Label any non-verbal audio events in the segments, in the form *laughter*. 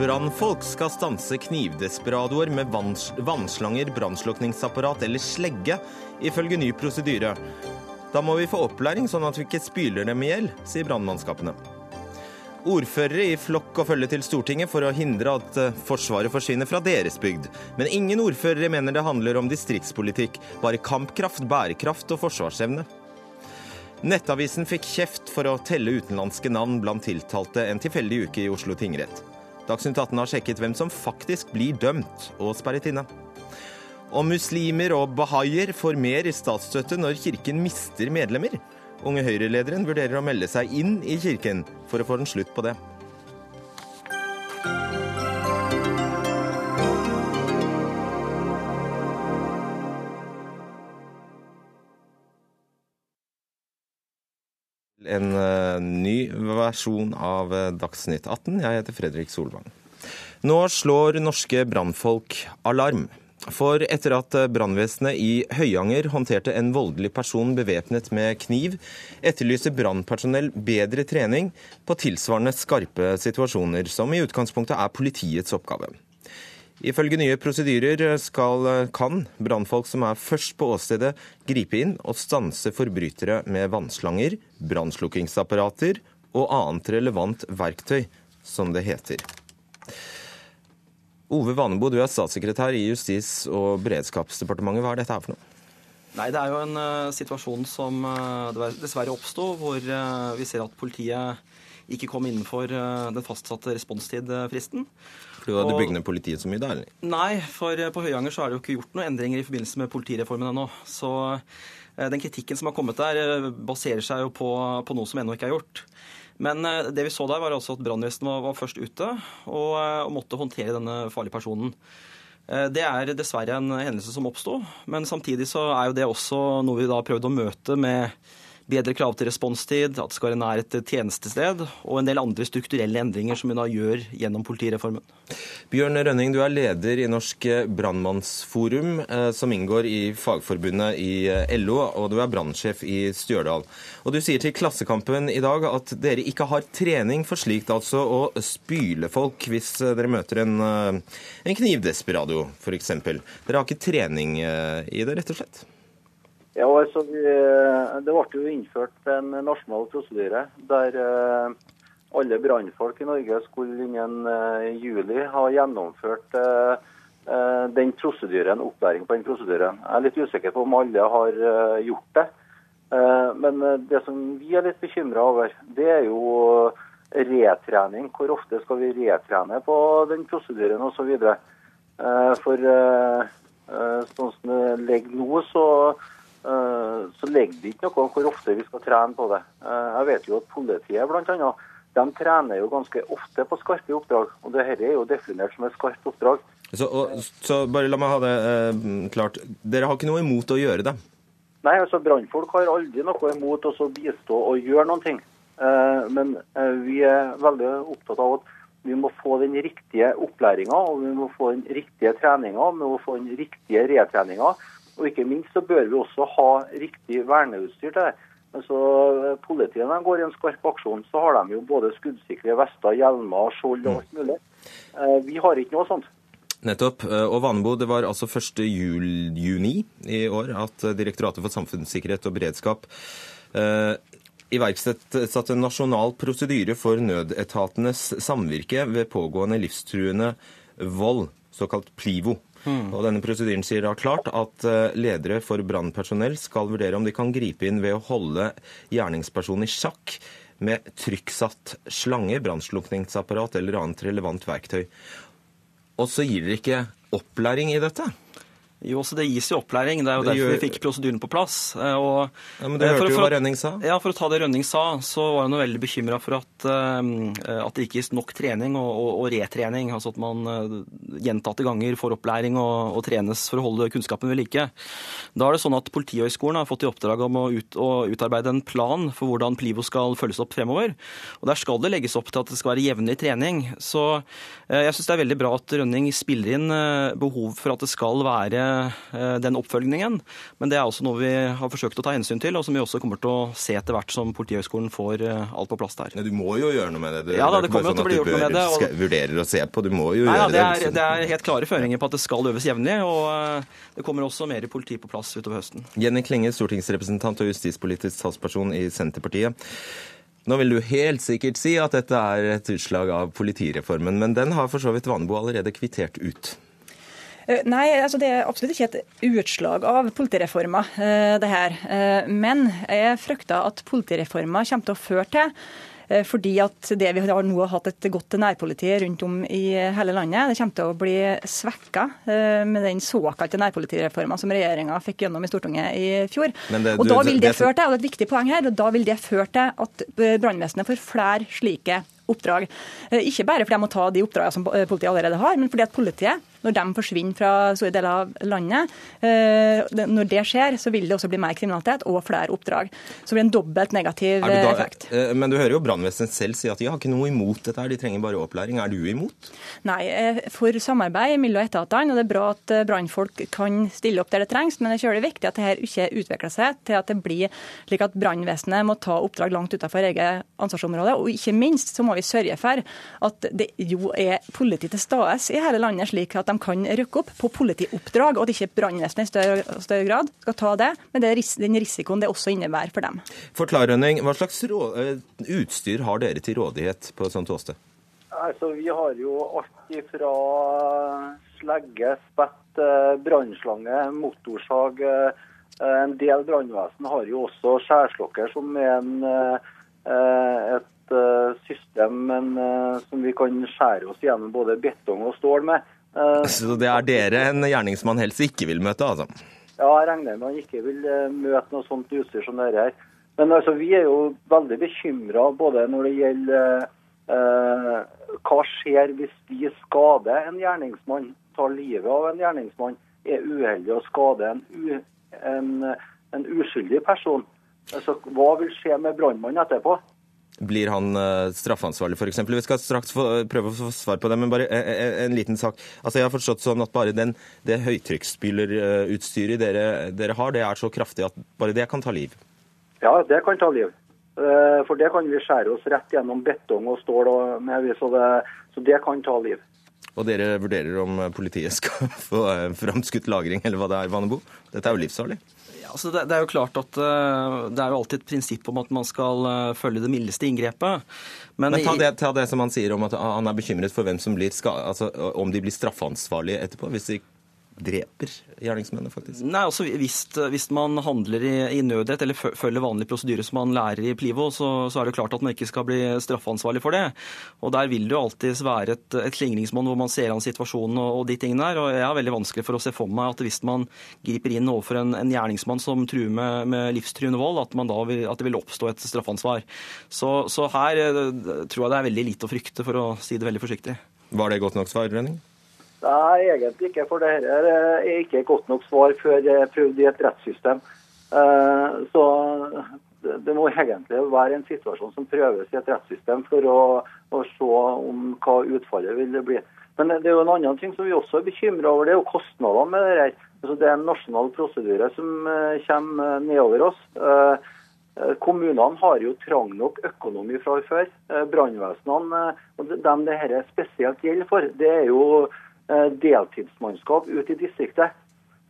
Brannfolk skal stanse knivdesperadoer med vanns vannslanger, brannslukningsapparat eller slegge, ifølge ny prosedyre. Da må vi få opplæring, sånn at vi ikke spyler dem i hjel, sier brannmannskapene. Ordførere i flokk og følge til Stortinget for å hindre at eh, Forsvaret forsvinner fra deres bygd. Men ingen ordførere mener det handler om distriktspolitikk, bare kampkraft, bærekraft og forsvarsevne. Nettavisen fikk kjeft for å telle utenlandske navn blant tiltalte en tilfeldig uke i Oslo tingrett. Dagsnytt 18 har sjekket hvem som faktisk blir dømt og sperret inne. Og muslimer og bahaier får mer i statsstøtte når kirken mister medlemmer. Unge Høyre-lederen vurderer å melde seg inn i kirken for å få en slutt på det. En uh, ny versjon av uh, Dagsnytt 18. Jeg heter Fredrik Solvang. Nå slår norske brannfolk alarm. For etter at brannvesenet i Høyanger håndterte en voldelig person bevæpnet med kniv, etterlyser brannpersonell bedre trening på tilsvarende skarpe situasjoner, som i utgangspunktet er politiets oppgave. Ifølge nye prosedyrer skal, kan brannfolk som er først på åstedet, gripe inn og stanse forbrytere med vannslanger, brannslukkingsapparater og annet relevant verktøy, som det heter. Ove Vanebo, du er statssekretær i Justis- og beredskapsdepartementet. Hva er dette her for noe? Nei, Det er jo en uh, situasjon som uh, dessverre oppsto, hvor uh, vi ser at politiet ikke kom innenfor den fastsatte responstidfristen. Fordi du hadde bygd ned politiet så mye da, eller? Nei, for på Høyanger så er det jo ikke gjort noen endringer i forbindelse med politireformen ennå. Så den kritikken som har kommet der, baserer seg jo på, på noe som ennå ikke er gjort. Men det vi så der, var altså at brannvesenet var, var, først ute og, og, måtte håndtere denne farlige personen. Det er dessverre en hendelse som oppsto, men samtidig så er jo det også noe vi da prøvde å møte med bedre krav til responstid, at det skal være nærhet et tjenestested, og en del andre strukturelle endringer som vi da gjør gjennom politireformen. Bjørn Rønning, du er leder i Norsk brannmannsforum, som inngår i Fagforbundet i LO, og du er brannsjef i Stjørdal. Og Du sier til Klassekampen i dag at dere ikke har trening for slikt, altså å spyle folk hvis dere møter en, en knivdesperado, f.eks. Dere har ikke trening i det, rett og slett? Ja, altså, Det ble jo innført en nasjonal prosedyre der uh, alle brannfolk i Norge skulle innen uh, juli ha gjennomført den prosedyren, opplæring på den prosedyren. Jeg er litt usikker på om alle har gjort det. Men det som vi er litt bekymra over, det er jo retrening. Hvor ofte skal vi retrene på den prosedyren osv. For sånn som det ligger nå, så så legger det ikke noe om hvor ofte vi skal trene på det. Jeg vet jo at politiet blant annet, de trener jo ganske ofte på skarpe oppdrag. Og dette er jo definert som et skarpt oppdrag. Så, og, så bare la meg ha det eh, klart. Dere har ikke noe imot å gjøre det? Nei, altså brannfolk har aldri noe imot å bistå og gjøre noen ting. Eh, men eh, vi er veldig opptatt av at vi må få den riktige opplæringa og vi må få den riktige treninga. Vi må få den riktige retreninga. Og ikke minst så bør vi også ha riktig verneutstyr til det. Men så Politiet når de går i en skarp aksjon, så har de jo både skuddsikre vester, hjelmer, skjold og alt mulig. Vi har ikke noe sånt. Nettopp. Og Vanebo, det var altså 1. juni i år at Direktoratet for samfunnssikkerhet og beredskap eh, iverksatte en nasjonal prosedyre for nødetatenes samvirke ved pågående livstruende vold, såkalt PLIVO. Mm. Og denne Prosedyren sier da klart at ledere for brannpersonell skal vurdere om de kan gripe inn ved å holde gjerningspersonen i sjakk med trykksatt slange, brannslukningsapparat eller annet relevant verktøy. Og så gir dere ikke opplæring i dette? Jo, så Det gis jo opplæring. Det er jo det derfor gjør... vi fikk prosedyren på plass. Og, ja, men Du hørte for, jo hva Rønning sa? Ja, For å ta det Rønning sa, så var han veldig bekymra for at, uh, at, det ikke gis nok trening og, og, og, retrening. Altså at man gjentatte ganger får opplæring og, og, trenes for å holde kunnskapen ved like. Da er det sånn at Politihøgskolen har fått i oppdrag om å, ut, å, utarbeide en plan for hvordan Plivo skal følges opp fremover. Og Der skal det legges opp til at det skal være jevnlig trening. Så jeg syns det er veldig bra at Rønning spiller inn behov for at det skal være eh, den oppfølgingen. Men det er også noe vi har forsøkt å ta hensyn til, og som vi også kommer til å se etter hvert som Politihøgskolen får eh, alt på plass der. Men du må jo gjøre noe med det. ja, da, det kommer jo til å bli gjort noe med det. Og... vurderer å se på, du må jo Nei, gjøre det. Er, det er helt klare føringer på at det skal øves jevnlig, og det kommer også mer politi på plass utover høsten. Jenny Klinge, stortingsrepresentant og justispolitisk talsperson i Senterpartiet. Nå vil du helt sikkert si at dette er et utslag av politireformen, men den har for så vidt Vanebo allerede kvittert ut. Eh, nei, altså det er absolutt ikke et utslag av politireforma, eh, det her. Eh, men jeg frykter at politireforma kommer til å føre til fordi at det vi har nå hatt et godt nærpoliti rundt om i hele landet, det kommer til å bli svekka med den såkalte nærpolitireforma som regjeringa fikk gjennom i Stortinget i fjor. Det, og da vil det, det føre til, og det er et viktig poeng her, og da vil det føre til at brannvesenet får flere slike oppdrag. Ikke bare fordi de må ta de oppdragene som politiet allerede har, men fordi at politiet når de forsvinner fra store deler av landet, eh, når det skjer, så vil det også bli mer kriminalitet og flere oppdrag. Så det blir en dobbelt negativ da, effekt. Eh, men du hører jo brannvesenet selv si at de har ikke noe imot dette, her, de trenger bare opplæring. Er du imot? Nei, eh, for samarbeid mellom etatene. og Det er bra at brannfolk kan stille opp der det trengs, men det er viktig at dette ikke utvikler seg til at det blir slik at brannvesenet må ta oppdrag langt utenfor eget ansvarsområde. Og ikke minst så må vi sørge for at det jo er politi til stede i hele landet, slik at de kan rykke opp på politioppdrag, og at ikke brannvesenet i større, større, grad skal ta det, men det er den risikoen det også innebærer for dem. Forklar, Rønning, Hva slags eh, utstyr har dere til rådighet på et sånt åsted? Altså, vi har jo alt fra slegge, spett, eh, brannslange, motorsag. Eh, en del brannvesen har jo også skjærslokker, som er en, et system en, som vi kan skjære oss gjennom både betong og stål med. Uh, så det er dere en gjerningsmann helst ikke vil møte, altså? Ja, jeg regner med han ikke vil uh, møte noe sånt utstyr som dette her. Men altså, vi er jo veldig bekymra både når det gjelder eh, hva skjer hvis vi skader en gjerningsmann, tar livet av en gjerningsmann, er uheldig å skade en, en, en uskyldig person. Altså, hva vil skje med brannmannen etterpå? Blir han uh, straffansvarlig, f.eks.? Vi skal straks få, prøve å få svar på det, men bare en, eh, eh, en liten sak. Altså, Jeg har forstått sånn at bare den, det høytrykksspylerutstyret dere, dere har, det er så kraftig at bare det kan ta liv? Ja, det kan ta liv. For det kan vi skjære oss rett gjennom betong og stål, og med, så, det, så det kan ta liv. Og dere vurderer om politiet skal *laughs* få framskutt lagring, eller hva det er, Vannebo? Dette er jo livsfarlig? Altså det, det, er jo klart at uh, det er jo alltid et prinsipp om at man skal uh, følge det mildeste inngrepet. Men, Men ta, det, ta, det, som han sier om at han er bekymret for hvem som blir altså, om de blir straffansvarlige etterpå. hvis de dreper gjerningsmennene, faktisk? Nei, altså hvis, hvis man handler i, i, nødrett eller følger vanlig prosedyre som man lærer i Plivo, så, så, er det klart at man ikke skal bli straffansvarlig for det. Og Der vil det jo alltids være et, et slingringsmonn hvor man ser an situasjonen og, og, de tingene der. Og jeg har veldig vanskelig for å se for meg at hvis man griper inn overfor en, en gjerningsmann som truer med, med livstruende vold, at, vil, at, det vil oppstå et straffansvar. Så, så her eh, tror jeg det er veldig lite å frykte, for å si det veldig forsiktig. Var det godt nok svar, Rønning? Nei, egentlig ikke. For dette er ikke godt nok svar før det er prøvd i et rettssystem. Eh, så det må egentlig være en situasjon som prøves i et rettssystem for å, å se om hva utfallet vil bli. Men det er jo en annen ting som vi også er bekymra over, det er jo kostnadene med det her. Altså, det er en nasjonal prosedyre som eh, kommer nedover oss. Eh, kommunene har jo trang nok økonomi fra før. Brannvesenene, og dem det dette spesielt gjelder for, det er jo deltidsmannskap ute i distriktet.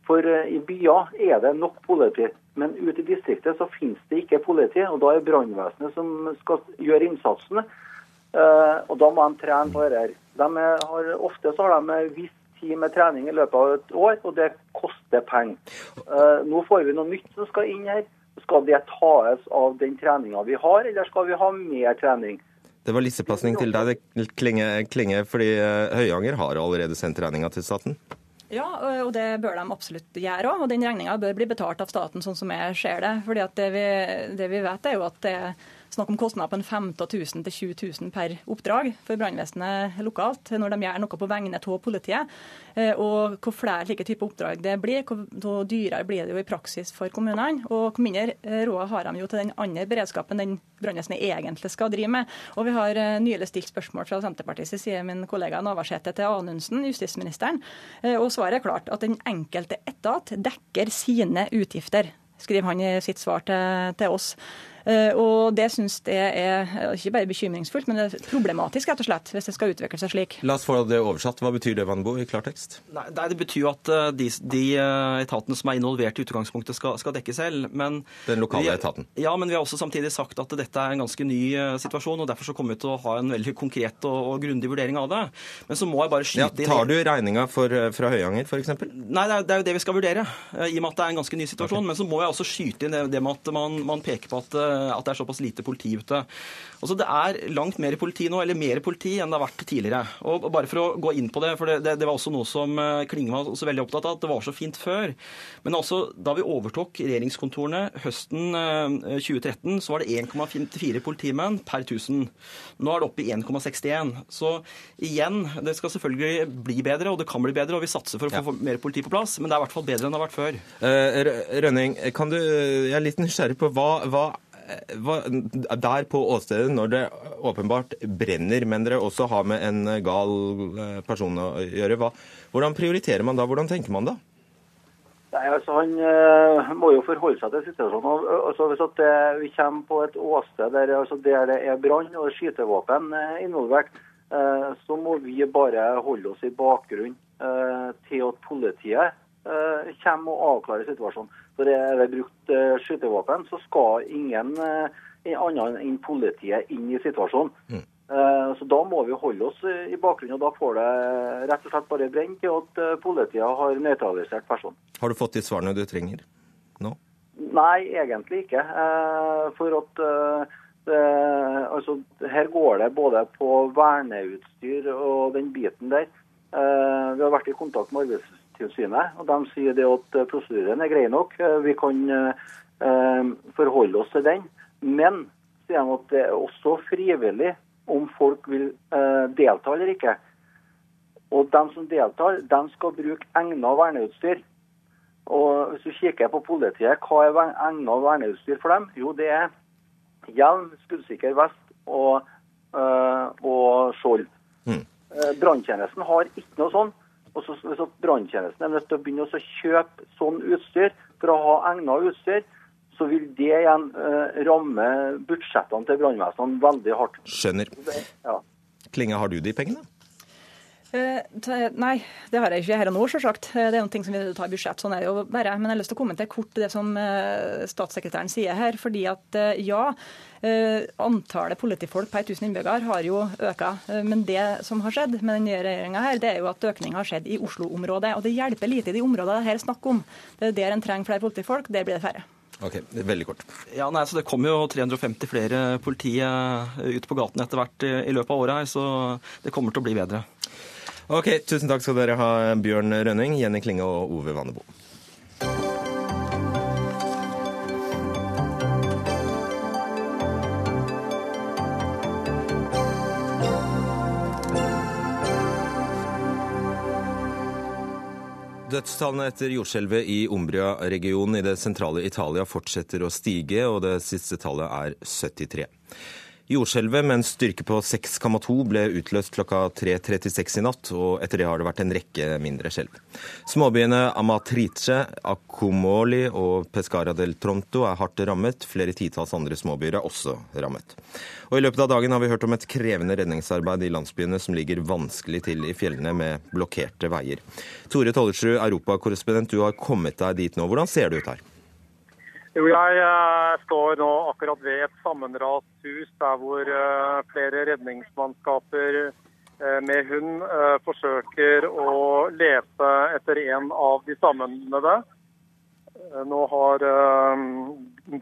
For eh, i byer er det nok politi, men ute i distriktet så finnes det ikke politi. og Da er brannvesenet som skal gjøre innsatsen. Eh, og Da må de trene på dette. De har, ofte så har de en viss tid med trening i løpet av et år, og det koster penger. Nå får vi noe nytt som skal inn her. Skal det tas av den treninga vi har, eller skal vi ha mer trening? Det var lissepasning til deg, det klinger, klinger fordi eh, Høyanger har allerede sendt regninga til staten? Ja, og det bør de absolutt gjøre òg. Og den regninga bør bli betalt av staten, sånn som jeg ser det. Fordi det vi, det vi, vet, er jo at det, snakk om kostnader på en 15 000 til 20 000 per oppdrag for brannvesenet lokalt når de gjør noe på vegne av politiet. Eh, og hvor flere slike typer oppdrag det blir, hvor dyrere blir det jo i praksis for kommunene. Og hvor mindre eh, råd har de jo til den andre beredskapen den brannvesenet egentlig skal drive med. Og vi har eh, nylig stilt spørsmål fra Senterpartiets side min kollega Navarsete til Anundsen, justisministeren. Og svaret er klart at den enkelte etat dekker sine utgifter skriver han i sitt svar til, til oss. Eh, og Det synes jeg er ikke bare bekymringsfullt, men det er problematisk rett og slett, hvis det skal utvikle seg slik. La oss få det oversatt. Hva betyr det, Vanbo, i klartekst? Nei, Det betyr jo at eh, de, de eh, etatene som er involvert i utgangspunktet, skal, skal dekke selv. Men Den lokale vi, etaten? Ja, men vi har også samtidig sagt at dette er en ganske ny situasjon. og Derfor så kommer vi til å ha en veldig konkret og, og grundig vurdering av det. Men så må jeg bare skyte inn ja, Tar du regninga fra Høyanger, f.eks.? Nei, det er, det er, jo det vi skal vurdere, i og med at det er en ganske ny situasjon. Okay. Men så må jeg også skyte inn det, det med at man, man peker på at, at det er såpass lite politi ute. Altså, det er langt mer politi nå, eller mer politi enn det har vært tidligere. Og bare for å gå inn på det, for det, det, det var også noe som eh, Klinge var så veldig opptatt av, at det var så fint før. Men også da vi overtok regjeringskontorene høsten 2013, eh, så var det 1,54 politimenn per 1000. Nå er det oppe i 1,61. Så igjen, det skal selvfølgelig bli bedre, og det kan bli bedre, og vi satser for å få mer politi på plass, men det er i hvert fall bedre enn det har vært før. Uh, Rønning, kan du, jeg er litt nysgjerrig på hva, hva der på åstedet, når det åpenbart brenner, men dere også har med en gal eh, person å gjøre, hva, hvordan prioriterer man da? Hvordan tenker man da? Nei, altså Han øh, må jo forholde seg til situasjonen. Altså, hvis det, vi kommer på et åsted der, altså, der det er brann og skytevåpen involvert, øh, så må vi bare holde oss i bakgrunn til at politiet kommer og avklarer situasjonen. For er brukt uh, skytevåpen, så skal ingen uh, annen enn politiet inn i situasjonen. Mm. Uh, så Da må vi holde oss i bakgrunnen, og da får det rett og slett bare brent til at politiet har nøytralisert personen. Har du fått de svarene du trenger nå? Nei, egentlig ikke. For at det, altså, her går det både på verneutstyr og den biten der. Vi har vært i kontakt med Arbeidstilsynet Arbeidstilsynet. og De sier det at eh, prosedyren er grei nok. Eh, vi kan eh, forholde oss til den. Men sier de at det er også frivillig om folk vil delta eller ikke. Og de som deltar, de skal bruke egnet verneutstyr. Og Hvis du kikker på politiet, hva er egnet verneutstyr for dem? Jo, det er hjelm, skuddsikker vest og, og skjold. Mm. Branntjenesten har ikke noe sånn. Og så Hvis branntjenesten er nødt til å begynne å kjøpe sånn utstyr for å ha egnet utstyr, så vil det igjen eh, ramme budsjettene til brannvesenene veldig hardt. Skjønner. Ja. Klinge, har du de pengene? Uh, nei, det har jeg ikke her og nå, selvsagt. Eh, det er noen ting som vi tar i budsjett. sånn er det jo bare. Men jeg har lyst til å kommentere kort det som uh, statssekretæren sier her. fordi at ja, Eh, antallet politifolk per 1000 innbyggere har jo økt. Eh, men det som har skjedd med den nye regjeringa her, det er jo at økninga har skjedd i Oslo-området. Og det hjelper lite i de områdene det her er snakk om. Det er der en trenger flere politifolk, der blir det færre. Ok, Veldig kort. Ja, nei, så Det kommer jo 350 flere politi eh, ut på gaten etter hvert i løpet av året, her, så det kommer til å bli bedre. Ok, Tusen takk skal dere ha, Bjørn Rønning, Jenny Klinge og Ove Vannebo. Dødstallene etter jordskjelvet i Umbria-regionen i det sentrale Italia fortsetter å stige, og det siste tallet er 73. Jordskjelvet med en styrke på 6,2 ble utløst klokka 3.36 i natt, og etter det har det vært en rekke mindre skjelv. Småbyene Amatrice, Akumoli og Pescara del Tronto er hardt rammet. Flere titalls andre småbyer er også rammet. Og I løpet av dagen har vi hørt om et krevende redningsarbeid i landsbyene som ligger vanskelig til i fjellene med blokkerte veier. Tore Tollersrud, europakorrespondent, du har kommet deg dit nå. Hvordan ser det ut her? Jo, jeg uh, står nå akkurat ved et sammenrast hus der hvor uh, flere redningsmannskaper uh, med hund forsøker å lete etter en av de savnede. Nå har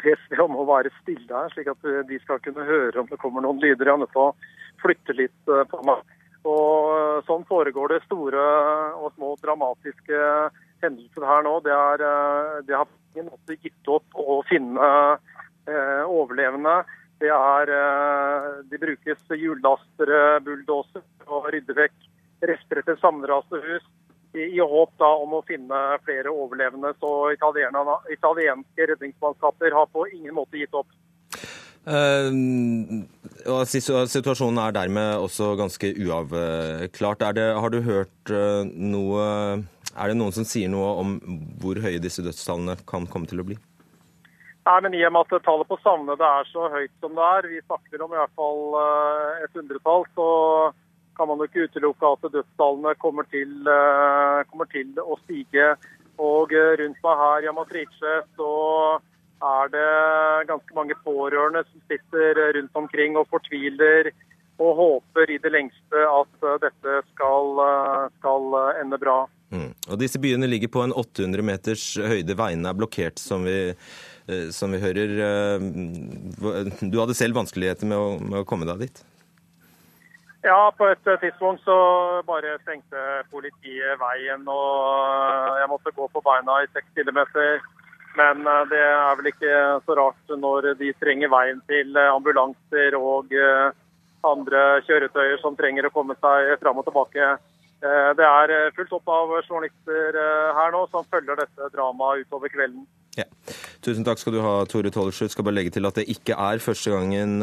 PST om å være stille her, slik at de skal kunne høre om det kommer noen lyder. Jeg er nødt til å flytte litt på meg. Og Sånn foregår det store og små dramatiske hendelser her nå. Det, er, det har ingen måte gitt opp å finne eh, overlevende. Det er, de brukes hjulllastere, bulldoser og rydder vekk rester etter sammenraste hus i, i, håp da om å finne flere overlevende. Så italienske redningsmannskaper har på ingen måte gitt opp. Uh, og Situasjonen er dermed også ganske uavklart. Det, har du hørt uh, noe Er det noen som sier noe om hvor høye disse dødstallene kan komme til å bli? Nei, men I og med at tallet på savnede er så høyt som det er, vi snakker om i hvert fall uh, et hundretall, så kan man jo ikke utelukke at dødstallene kommer til, kommer til å stige. Og rundt meg her i Amatrice så er det ganske mange pårørende som sitter rundt omkring og fortviler og håper i det lengste at dette skal, skal ende bra. Mm. Og Disse byene ligger på en 800 meters høyde. Veiene er blokkert, som vi, eh, som vi hører. Eh, du hadde selv vanskeligheter med å, med å komme deg dit? Ja, på et tidspunkt så bare stengte politiet veien, og jeg måtte gå på beina i seks kilometer. Men eh, det er vel ikke så rart når de trenger veien til eh, ambulanser og eh, andre kjøretøyer som trenger å komme seg fram og tilbake. Det er fullt opp av journalister her nå som følger dette dramaet utover kvelden. Ja. Tusen takk skal du ha, Tore Tollersrud. Skal bare legge til at det ikke er første gangen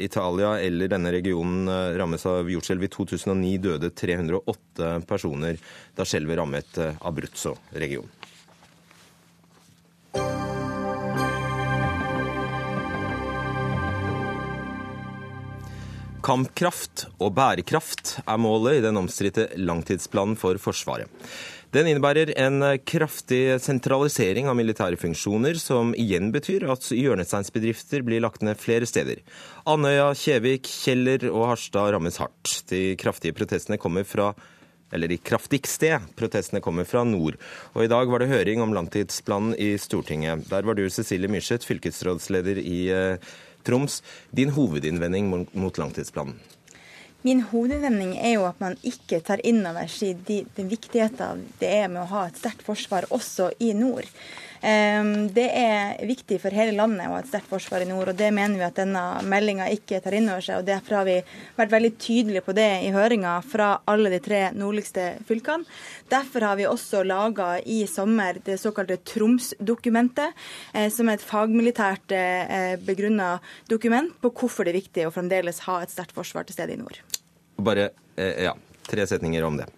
Italia eller denne regionen rammes av jordskjelv. I 2009 døde 308 personer da skjelvet rammet Abruzzo-regionen. Kampkraft og bærekraft er målet i den omstridte langtidsplanen for Forsvaret. Den innebærer en kraftig sentralisering av militære funksjoner, som igjen betyr at hjørnesteinsbedrifter blir lagt ned flere steder. Andøya, Kjevik, Kjeller og Harstad rammes hardt. De kraftige protestene kommer fra eller de kraftigste protestene kommer fra nord. Og I dag var det høring om langtidsplanen i Stortinget. Der var du, Cecilie Myrseth, fylkesrådsleder i eh, Troms. Din hovedinnvending mot langtidsplanen? Min hovedinnvending er jo at man ikke tar inn over seg den viktigheten det er med å ha et sterkt forsvar også i nord. Det er viktig for hele landet å ha et sterkt forsvar i nord, og det mener vi at denne meldinga ikke tar inn over seg. og Derfor har vi vært veldig tydelige på det i høringa fra alle de tre nordligste fylkene. Derfor har vi også laga i sommer det såkalte Troms-dokumentet, eh, som er et fagmilitært eh, begrunna dokument på hvorfor det er viktig å fremdeles ha et sterkt forsvar til stede i nord. Bare eh, ja, tre setninger om det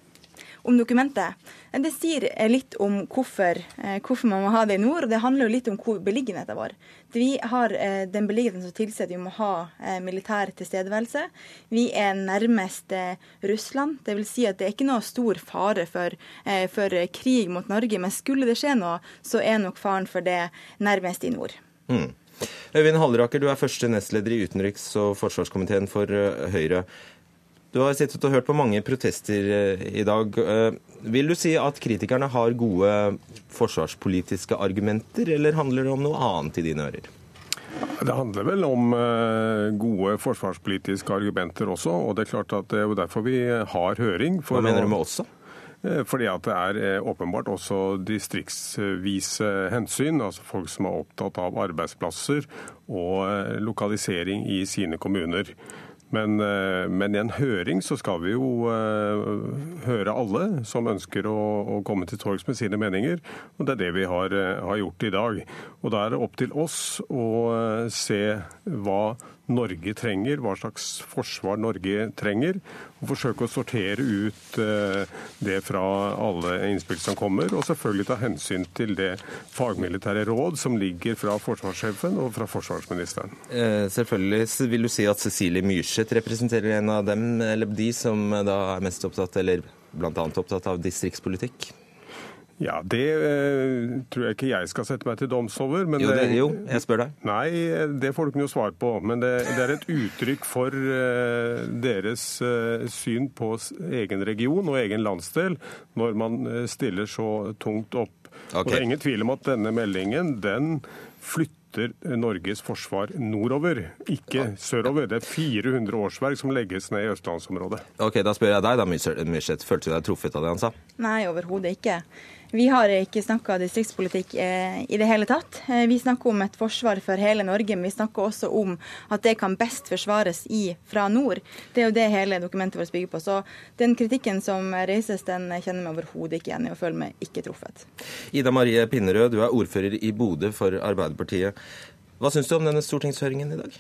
om dokumentet. Det sier litt om hvorfor, eh, hvorfor, man må ha det i nord, og det handler jo litt om hvor beliggenheten vår. Vi har eh, den beliggenheten som tilsier at vi må ha eh, militær tilstedeværelse. Vi er nærmest Russland. Det vil si at det er ikke noe stor fare for, for krig mot Norge, men skulle det skje noe, så er nok faren for det nærmest i nord. Mm. Øyvind Halleraker, du er første nestleder i utenriks- og forsvarskomiteen for Høyre. Du har sittet og hørt på mange protester eh, i dag. Eh, vil du si at kritikerne har gode forsvarspolitiske argumenter, eller handler det om noe annet i dine ører? Det handler vel om eh, gode forsvarspolitiske argumenter også. og Det er klart at det er jo derfor vi har høring. Hva mener du med også? Fordi at det er åpenbart også distriktsvise hensyn. Altså folk som er opptatt av arbeidsplasser og lokalisering i sine kommuner. Men, eh, men, i en høring så skal vi jo uh, høre alle som ønsker å, å komme til torgs med sine meninger. Og det er det vi har, uh, har, gjort i dag. Og da er det opp til oss å se hva Norge trenger, hva slags forsvar Norge trenger. Og forsøke å sortere ut det fra alle innspill som kommer. Og selvfølgelig ta hensyn til det fagmilitære råd som ligger fra forsvarssjefen og fra forsvarsministeren. selvfølgelig vil du si at Cecilie Myrseth representerer en av dem, eller de som da er mest opptatt, eller bl.a. opptatt av distriktspolitikk? Ja, Det eh, tror jeg ikke jeg skal sette meg til doms over. jo, det, jo, jeg spør deg. Nei, det får du ikke noe svar på. Men det, det er et uttrykk for eh, deres eh, syn på egen region og egen landsdel når man eh, stiller så tungt opp. Okay. Og Det er ingen tvil om at denne meldingen den flytter flytter Norges forsvar nordover, ikke sørover. Det er 400 årsverk som legges ned i østlandsområdet. Ok, Da spør jeg deg, da, Myrseth. Følte du deg truffet av det han sa? Nei, overhodet ikke. Vi har ikke snakka distriktspolitikk eh, i det hele tatt. Eh, vi snakker om et forsvar for hele Norge, men vi snakker også om at det kan best forsvares i, fra nord. Det er jo det hele dokumentet vårt bygger på. Så den kritikken som reises, den kjenner vi overhodet ikke igjen i og føler meg ikke truffet. Ida Marie Pinnerød, du er ordfører i Bodø for Arbeiderpartiet. Hva syns du om denne stortingshøringen i dag?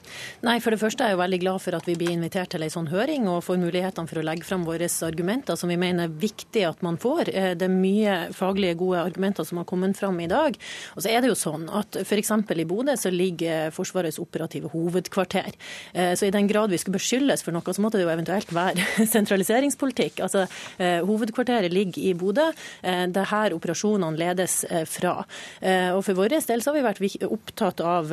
Nei, For det første er jeg jo veldig glad for at vi blir invitert til en sånn høring og får mulighetene for å legge fram våre argumenter som vi mener er viktig at man får. Eh, det er mye faglige, gode argumenter som har kommet fram i dag. Og så er det jo sånn at F.eks. i Bodø så ligger Forsvarets operative hovedkvarter. Eh, så i den grad vi skulle beskyldes for noe, så måtte det jo eventuelt være *laughs* sentraliseringspolitikk. Altså, eh, Hovedkvarteret ligger i Bodø. Det er her operasjonene ledes fra. Og For vår del så har vi vært opptatt av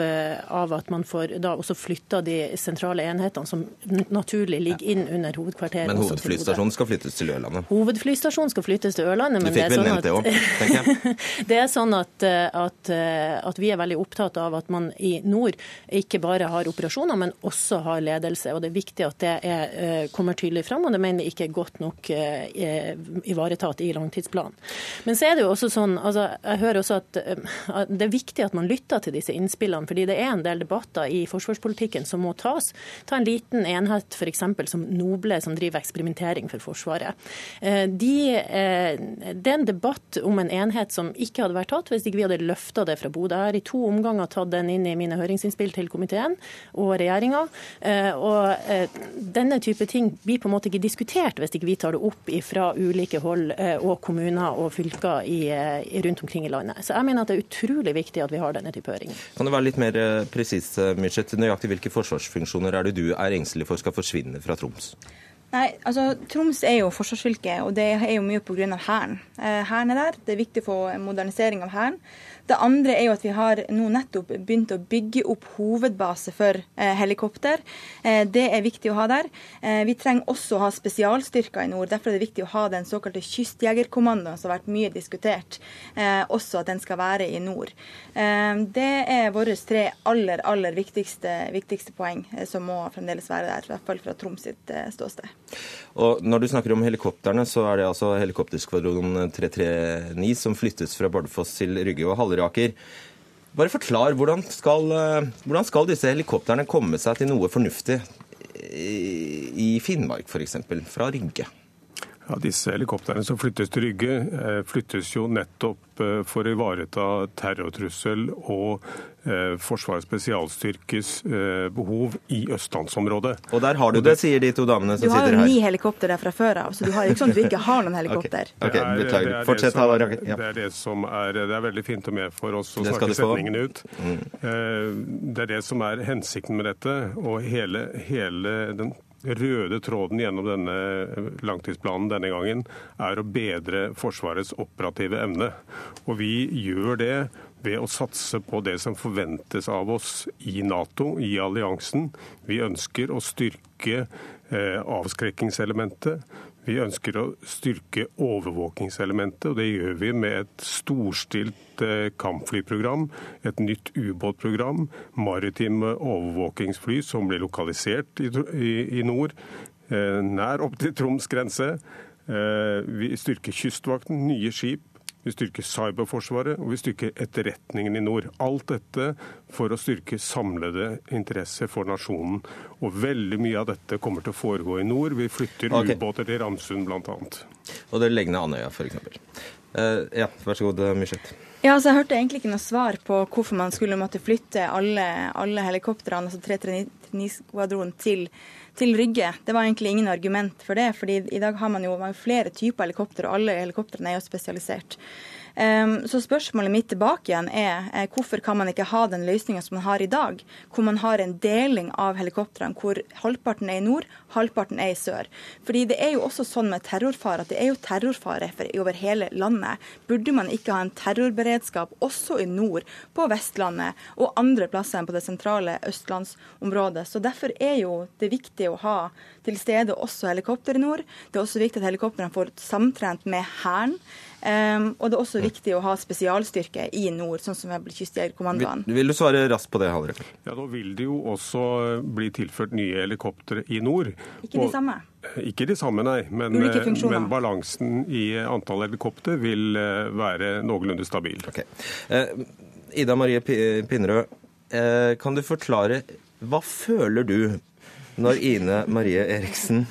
av at man får da også flytta de sentrale enhetene som naturlig ligger inn under hovedkvarteret. Men hovedflystasjonen skal flyttes til Ørlandet? Hovedflystasjonen skal flyttes til Ørlandet. Men *laughs* det er, sånn at, det det er sånn at, at, at, vi er veldig opptatt av at man i nord ikke bare har operasjoner, men også har ledelse. Og det er viktig at det er, eh, kommer tydelig fram, og det mener vi ikke er godt nok eh, ivaretatt i langtidsplanen. Men så er det jo også sånn, altså, jeg hører også at det er viktig at man lytter til disse innspillene. fordi det er en del debatter i forsvarspolitikken som må tas. Ta en liten enhet f.eks. som Noble, som driver eksperimentering for Forsvaret. Eh, de, eh, det er en debatt om en enhet som ikke hadde vært tatt hvis ikke vi hadde løfta det fra Bodø. Jeg har i to omganger tatt den inn i mine høringsinnspill til komiteen og regjeringa. Eh, og denne type ting blir på en måte ikke diskutert hvis ikke vi tar det opp fra ulike hold og kommuner og fylker i, rundt omkring i landet. Så jeg mener at det er utrolig viktig at vi har denne type høringer. Kan det være litt mer eh, presis, eh, Myrseth. Nøyaktig hvilke forsvarsfunksjoner er det du er engstelig for skal forsvinne fra Troms? Nei, altså Troms er jo forsvarsfylke, og det er jo mye pga. Hæren. Eh, hæren er der. Det er viktig å få modernisering av Hæren. Det andre er jo at vi har nå nettopp begynt å bygge opp hovedbase for eh, helikopter. Eh, det er viktig å ha der. Eh, vi trenger også å ha spesialstyrker i nord. Derfor er det viktig å ha den såkalte kystjegerkommandoen som har vært mye diskutert. Også at den skal være i nord. Det er våre tre aller, aller viktigste, viktigste poeng som må fremdeles være der. I hvert fall fra Troms sitt ståsted. Og Når du snakker om helikoptrene, så er det altså helikopterskvadron 339 som flyttes fra Bardufoss til Rygge og Halleraker. Bare forklar, hvordan skal, eh, hvordan skal disse helikoptrene komme seg til noe fornuftig i Finnmark f.eks., fra Rygge? Ja, Disse helikoptrene som flyttes til Rygge, eh, flyttes jo nettopp eh, for å ivareta terrortrussel og eh, Forsvarets spesialstyrkes behov i østlandsområdet. Og der har du det, sier de to damene som sitter her. Du har jo ni helikopter der fra før av, så du har ikke sånn at du ikke har noen helikopter. *laughs* Okay, okay beklager. Fortsett, Halleraker. Ja. Det er det som er Det er veldig fint og med for oss å snakke setningene ut. Mm. Det er det som er hensikten med dette. Og hele, hele den røde tråden gjennom denne langtidsplanen denne gangen er å bedre Forsvarets operative evne. Og vi gjør det ved å satse på det som forventes av oss i Nato, i alliansen. Vi ønsker å styrke eh, avskrekkingselementet. Vi ønsker å styrke overvåkingselementet, og det gjør vi med et storstilt eh, kampflyprogram, et nytt ubåtprogram, maritime overvåkingsfly som blir lokalisert i, nord, eh, nær opp til Troms grense. Eh, vi styrker Kystvakten, nye skip. Vi styrker cyberforsvaret, og vi styrker etterretningen i nord. Alt dette for å styrke samlede interesser for nasjonen. Og veldig mye av dette kommer til å foregå i nord. Vi flytter okay. ubåter til Ramsund bl.a. Og det legger ned Andøya f.eks. Uh, ja, vær så god, Myrseth. Ja, altså Jeg hørte egentlig ikke noe svar på hvorfor man skulle måtte flytte alle, alle helikoptrene, altså 339-skvadronen, til til Rygge. Det var egentlig ingen argument for det, fordi i dag har man jo flere typer helikopter, og alle helikoptrene er jo spesialisert. Ehm, så spørsmålet mitt tilbake igjen er eh, hvorfor kan man ikke ha den løsninga som man har i dag, hvor man har en deling av helikoptrene hvor halvparten er i nord, halvparten er i sør. Fordi det er jo også sånn med terrorfare at det er jo terrorfare over hele landet. Burde man ikke ha en terrorberedskap også i nord, på Vestlandet og andre plasser enn på det sentrale østlandsområdet. Så derfor er jo det viktig å ha til stede også helikopter i nord. Det er også viktig at helikoptrene får samtrent med Hæren. Um, og det er også viktig å ha spesialstyrke i nord, sånn som Kystjegerkommandoen. Vil, vil du svare raskt på det, Halleraker? Ja, Nå vil det jo også bli tilført nye helikoptre i nord. Ikke de samme? Ikke de samme, nei. Men, men balansen i antall helikopter vil være noenlunde stabil. Okay. Eh, Ida Marie Pinnerød, eh, kan du forklare hva føler du når Ine Marie Eriksen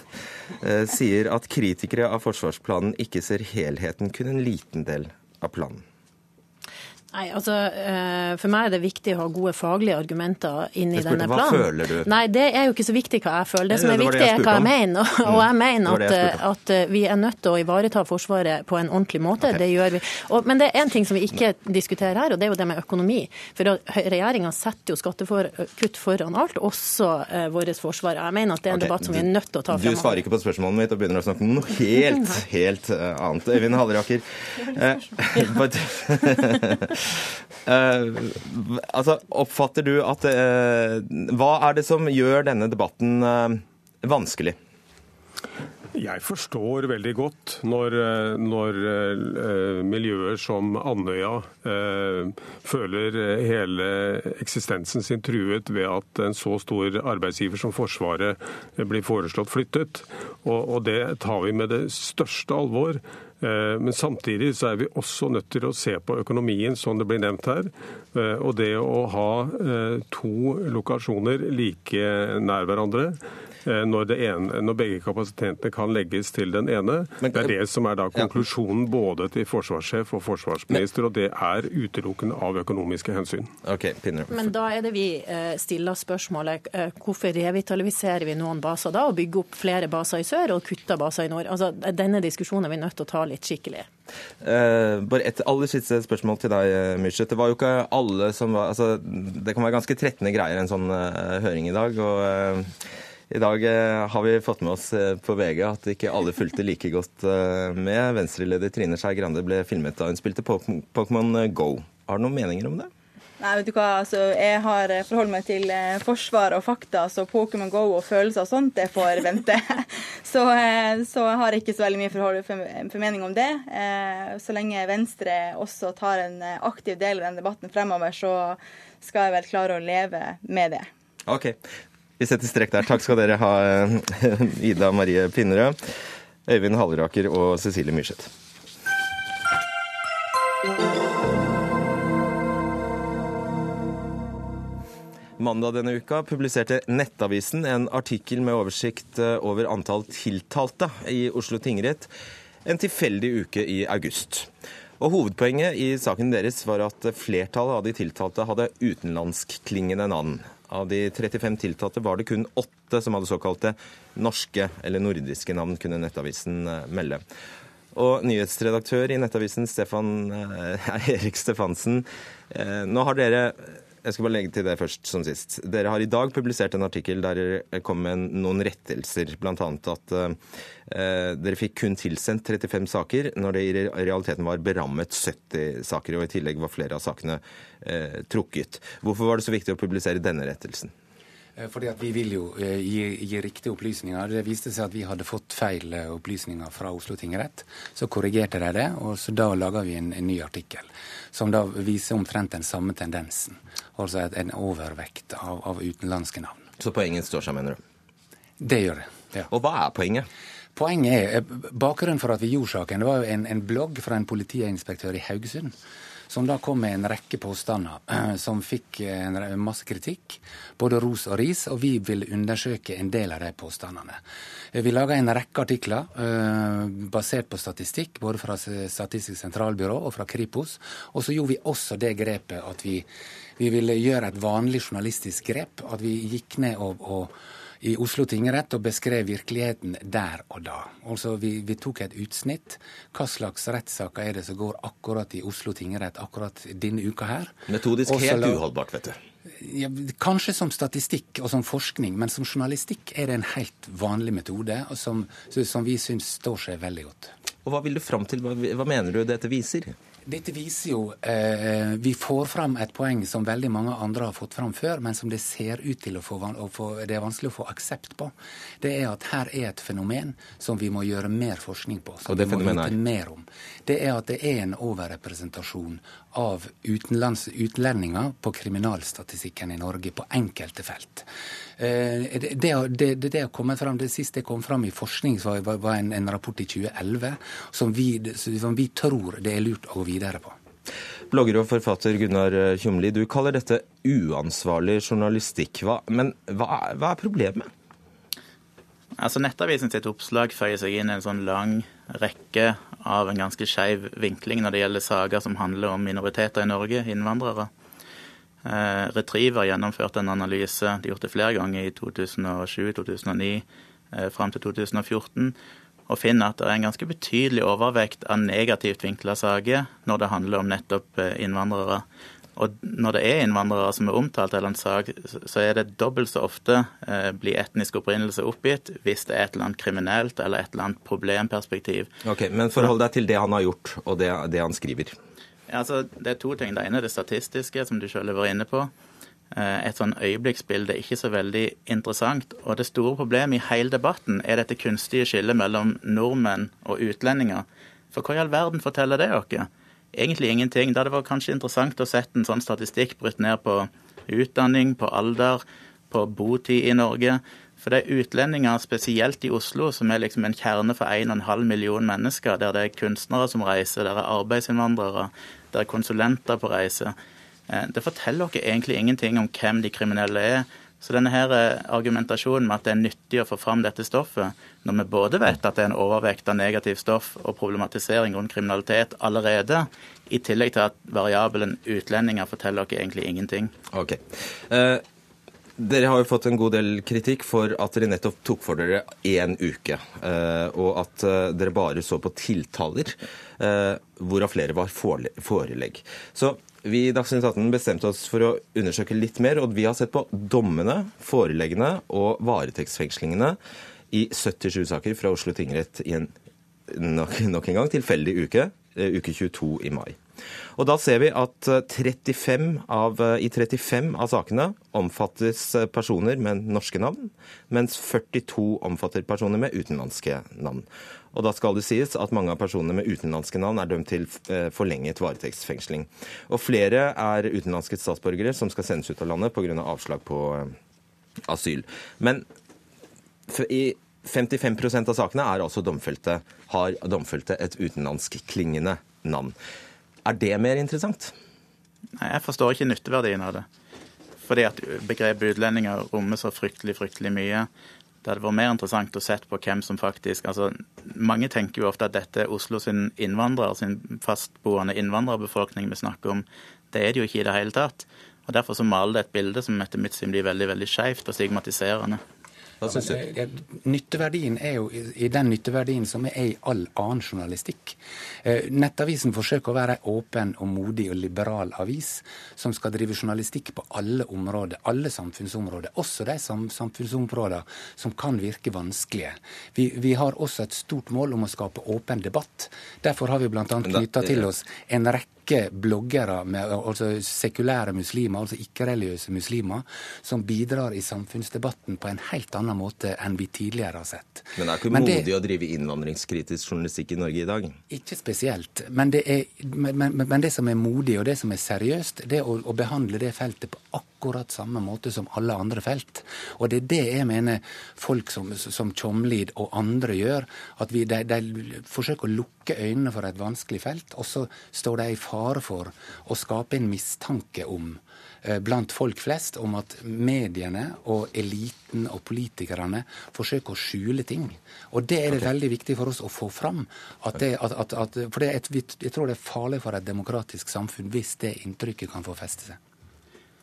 eh, sier at kritikere av forsvarsplanen ikke ser helheten, kun en liten del av planen? Nei, altså eh, For meg er det viktig å ha gode faglige argumenter inn i denne planen. Hva føler du? Nei, Det er jo ikke så viktig hva jeg føler. Det som er viktig, er hva jeg mener. Og jeg mener at, at, vi er nødt til å ivareta Forsvaret på en ordentlig måte. Okay. Det gjør vi. Og, men det er en ting som vi ikke diskuterer her, og det er jo det med økonomi. For regjeringa setter jo skattekutt foran alt, også eh, vårt forsvar. Jeg mener at det er en okay. debatt som vi er nødt til å ta fremover. Du svarer ikke på spørsmålet mitt og begynner å snakke om noe helt, *laughs* helt annet. Øyvind Halleraker. *laughs* Uh, altså, oppfatter du at uh, Hva er det som gjør denne debatten uh, vanskelig? Jeg forstår veldig godt når, når miljøer som Andøya føler hele eksistensen sin truet ved at en så stor arbeidsgiver som Forsvaret blir foreslått flyttet. Og, og det tar vi med det største alvor. Eh, men samtidig så er vi også nødt til å se på økonomien, som det blir nevnt her. Eh, og det å ha eh, to lokasjoner like nær hverandre når, ene, når, begge kapasitetene kan legges til den ene. Men, det er det som er da konklusjonen både til forsvarssjef og forsvarsminister, og det er utelukkende av økonomiske hensyn. Okay, Men da er det vi stiller spørsmålet hvorfor revitaliserer vi noen baser da, og bygger opp flere baser i sør og kutter baser i nord? Altså, Denne diskusjonen er vi nødt til å ta litt skikkelig. Uh, bare et aller siste spørsmål til deg, Myrseth. Det var jo ikke alle som var altså, Det kan være ganske trettende greier, en sånn uh, høring i dag. og... Uh, i dag eh, har vi fått med oss eh, på VG at ikke alle fulgte like godt med. Venstreleder Trine Skei Grande ble filmet da hun spilte Pokémon Go. Har du noen meninger om det? Nei, vet du hva, altså, Jeg har forholdt meg til forsvar og fakta, så Pokémon Go og følelser og sånt, det får *laughs* vente. så, så, jeg har ikke så veldig mye forhold, for, formening om det. Så lenge Venstre også tar en aktiv del av den debatten fremover, så skal jeg vel klare å leve med det. Ok, vi setter strekk der. Takk skal dere ha, eh, *laughs* Ida Marie Pinnerød, Øyvind Halleraker og Cecilie Myrseth. Mandag denne uka publiserte Nettavisen en artikkel med oversikt eh, over antall tiltalte i Oslo tingrett en tilfeldig uke i august. Og Hovedpoenget i saken deres var at flertallet av de tiltalte hadde utenlandskklingende navn. Av de 35 tiltalte var det kun åtte som hadde såkalte norske eller nordiske navn, kunne Nettavisen eh, melde. Og nyhetsredaktør i Nettavisen, Stefan eh, *laughs* Erik Stefansen, nå har dere jeg skal bare legge til det først som sist. Dere har i dag publisert en artikkel der dere kom med noen rettelser. Bl.a. at uh, dere fikk kun tilsendt 35 saker, når det i realiteten var berammet 70 saker. Og i tillegg var flere av sakene uh, trukket. Hvorfor var det så viktig å publisere denne rettelsen? Eh, fordi at Vi vil jo eh, gi, gi, riktige opplysninger. Det viste seg at vi hadde fått feil eh, opplysninger fra Oslo tingrett. Så korrigerte de det, og så da laga vi en, en, ny artikkel. Som da viser omtrent den samme tendensen. Altså en overvekt av, av utenlandske navn. Så poenget står seg, mener du? Det gjør det. ja. Og hva er poenget? Poenget er, Bakgrunnen for at vi gjorde saken, det var jo en, en blogg fra en politiinspektør i Haugesund som da kom med en rekke påstander som fikk en masse kritikk, både ros og ris, og vi vil undersøke en del av de påstandene. Vi laga en rekke artikler basert på statistikk, både fra Statistisk sentralbyrå og fra Kripos. Og så gjorde vi også det grepet at vi, vi ville gjøre et vanlig journalistisk grep. At vi gikk ned og, og i Oslo tingrett og beskrev virkeligheten der og da. Altså vi, vi tok et utsnitt. Hva slags rettssaker er det som går akkurat i Oslo tingrett akkurat denne uka her? Metodisk Også helt uholdbart, vet du. Ja, kanskje som statistikk og som forskning, men som journalistikk er det en helt vanlig metode som, som vi syns står seg veldig godt. Og Hva vil du fram til? Hva, hva mener du dette viser? Dette viser jo eh, Vi får fram et poeng som veldig mange andre har fått fram før, men som det ser ut til å få, å få, det er vanskelig å få aksept på. Det er at her er et fenomen som vi må gjøre mer forskning på. Som vi må vite er? mer om. Det er at det er en overrepresentasjon av utenlands, utlendinger på kriminalstatistikken i Norge på enkelte felt. Eh, det, det, det, det, har kommet frem, det siste kom fram i forskning, var, var- var en, en rapport i 2011 som vi, som vi tror det er lurt å gå videre på. Blogger og forfatter Gunnar Tjomli, du kaller dette uansvarlig journalistikk. Hva, men hva, hva er problemet? Altså Nettavisen sitt oppslag føyer seg inn i en sånn lang rekke av en ganske skeiv vinkling når det gjelder saker som handler om minoriteter i Norge, innvandrere. Eh, Retriever gjennomførte en analyse, de gjorde det flere ganger i 2007, 2009, eh, fram til 2014, og finner at det er en ganske betydelig overvekt av negativt vinkla saker når det handler om nettopp eh, innvandrere. Og når det er innvandrere som er omtalt i en sak, så er det dobbelt så ofte eh, blir etnisk opprinnelse oppgitt hvis det er et eller annet kriminelt eller et eller annet problemperspektiv. Ok, Men forhold deg til det han har gjort, og det, det han skriver. Ja, altså, det er to ting. Det ene er det statistiske, som du selv var inne på. Eh, Et sånn øyeblikksbilde er ikke så veldig interessant. Og det store problemet i hele debatten er dette kunstige skillet mellom nordmenn og utlendinger. For hva i all verden forteller det dere? Egentlig ingenting. Da det var kanskje interessant å sette en sånn statistikk brutt ned på utdanning, på alder, på botid i Norge. For det er utlendinger, spesielt i Oslo, som er liksom en kjerne for 1,5 million mennesker, der det er kunstnere som reiser, der er arbeidsinnvandrere, der er konsulenter på reise. Eh, Det forteller dere egentlig ingenting om hvem de kriminelle er. Så denne her eh, argumentasjonen med at det er nyttig å få fram dette stoffet, når vi både vet at det er en overvekt av negativt stoff og problematisering rundt kriminalitet allerede, i tillegg til at variabelen utlendinger forteller dere egentlig ingenting. Ok. Eh, dere har jo fått en god del kritikk for at dere nettopp tok for dere én uke, eh, og at eh, dere bare så på tiltaler, eh, hvorav flere var forelegg. Så vi i Dagsnytt 18 bestemte oss for å undersøke litt mer, og vi har sett på dommene, foreleggene og varetektsfengslingene i 77 saker fra Oslo tingrett i en nok, nok en gang tilfeldig uke, eh, uke 22 i mai. Og da ser vi at eh, 35 av, eh, i 35 av sakene omfattes eh, personer med norske navn, mens 42 omfatter personer med utenlandske navn. Og da skal det sies at mange av personene med utenlandske navn er dømt til eh, forlenget varetektsfengsling. Og flere er utenlandske statsborgere som skal sendes ut av landet pga. Av avslag på eh, asyl. Men i 55% av sakene er altså domfelte, har domfelte et utenlandskklingende navn. Er det mer interessant? Nei, Jeg forstår ikke nytteverdien av det. Fordi at begrepet utlendinger rommer så fryktelig, fryktelig mye. Det hadde vært mer interessant å sett på hvem som faktisk altså Mange tenker jo ofte at dette er Oslo sin innvandrer, sin fastboende innvandrerbefolkning vi snakker om. Det er det jo ikke i det hele tatt. Og Derfor så maler det et bilde som etter mitt syn blir veldig veldig skjevt og stigmatiserende. Hva syns du? Nytteverdien er jo i den nytteverdien som er i all annen journalistikk. Eh, Nettavisen forsøker å være ei åpen og modig og liberal avis som skal drive journalistikk på alle områder, alle samfunnsområder, også de sam samfunnsområder som kan virke vanskelige. Vi, vi har også et stort mål om å skape åpen debatt. Derfor har vi bl.a. Knytta til oss en rekke bloggere, med, altså sekulære muslimer, altså ikke-religiøse muslimer, som bidrar i samfunnsdebatten på en helt annen måte enn vi tidligere har sett. Men det er ikke Men det- modig å drive innvandringskritisk journalistikk i Norge i dag? Ikke spesielt. Men det, er, men, men, det som er modig og det som er seriøst, det er å, å behandle det feltet på akkurat samme måte som alle andre felt. Og det er det jeg mener folk som, som Tjomlid og andre gjør. At vi, de, de forsøker å lukke øynene for et vanskelig felt, og så står de i fare for å skape en mistanke om eh, blant folk flest om at mediene og eliten og politikerne forsøker å skjule ting. Og det er det veldig viktig for oss å få fram. At det, at, at, at, for det er et, jeg tror det er farlig for et demokratisk samfunn hvis det inntrykket kan få feste seg.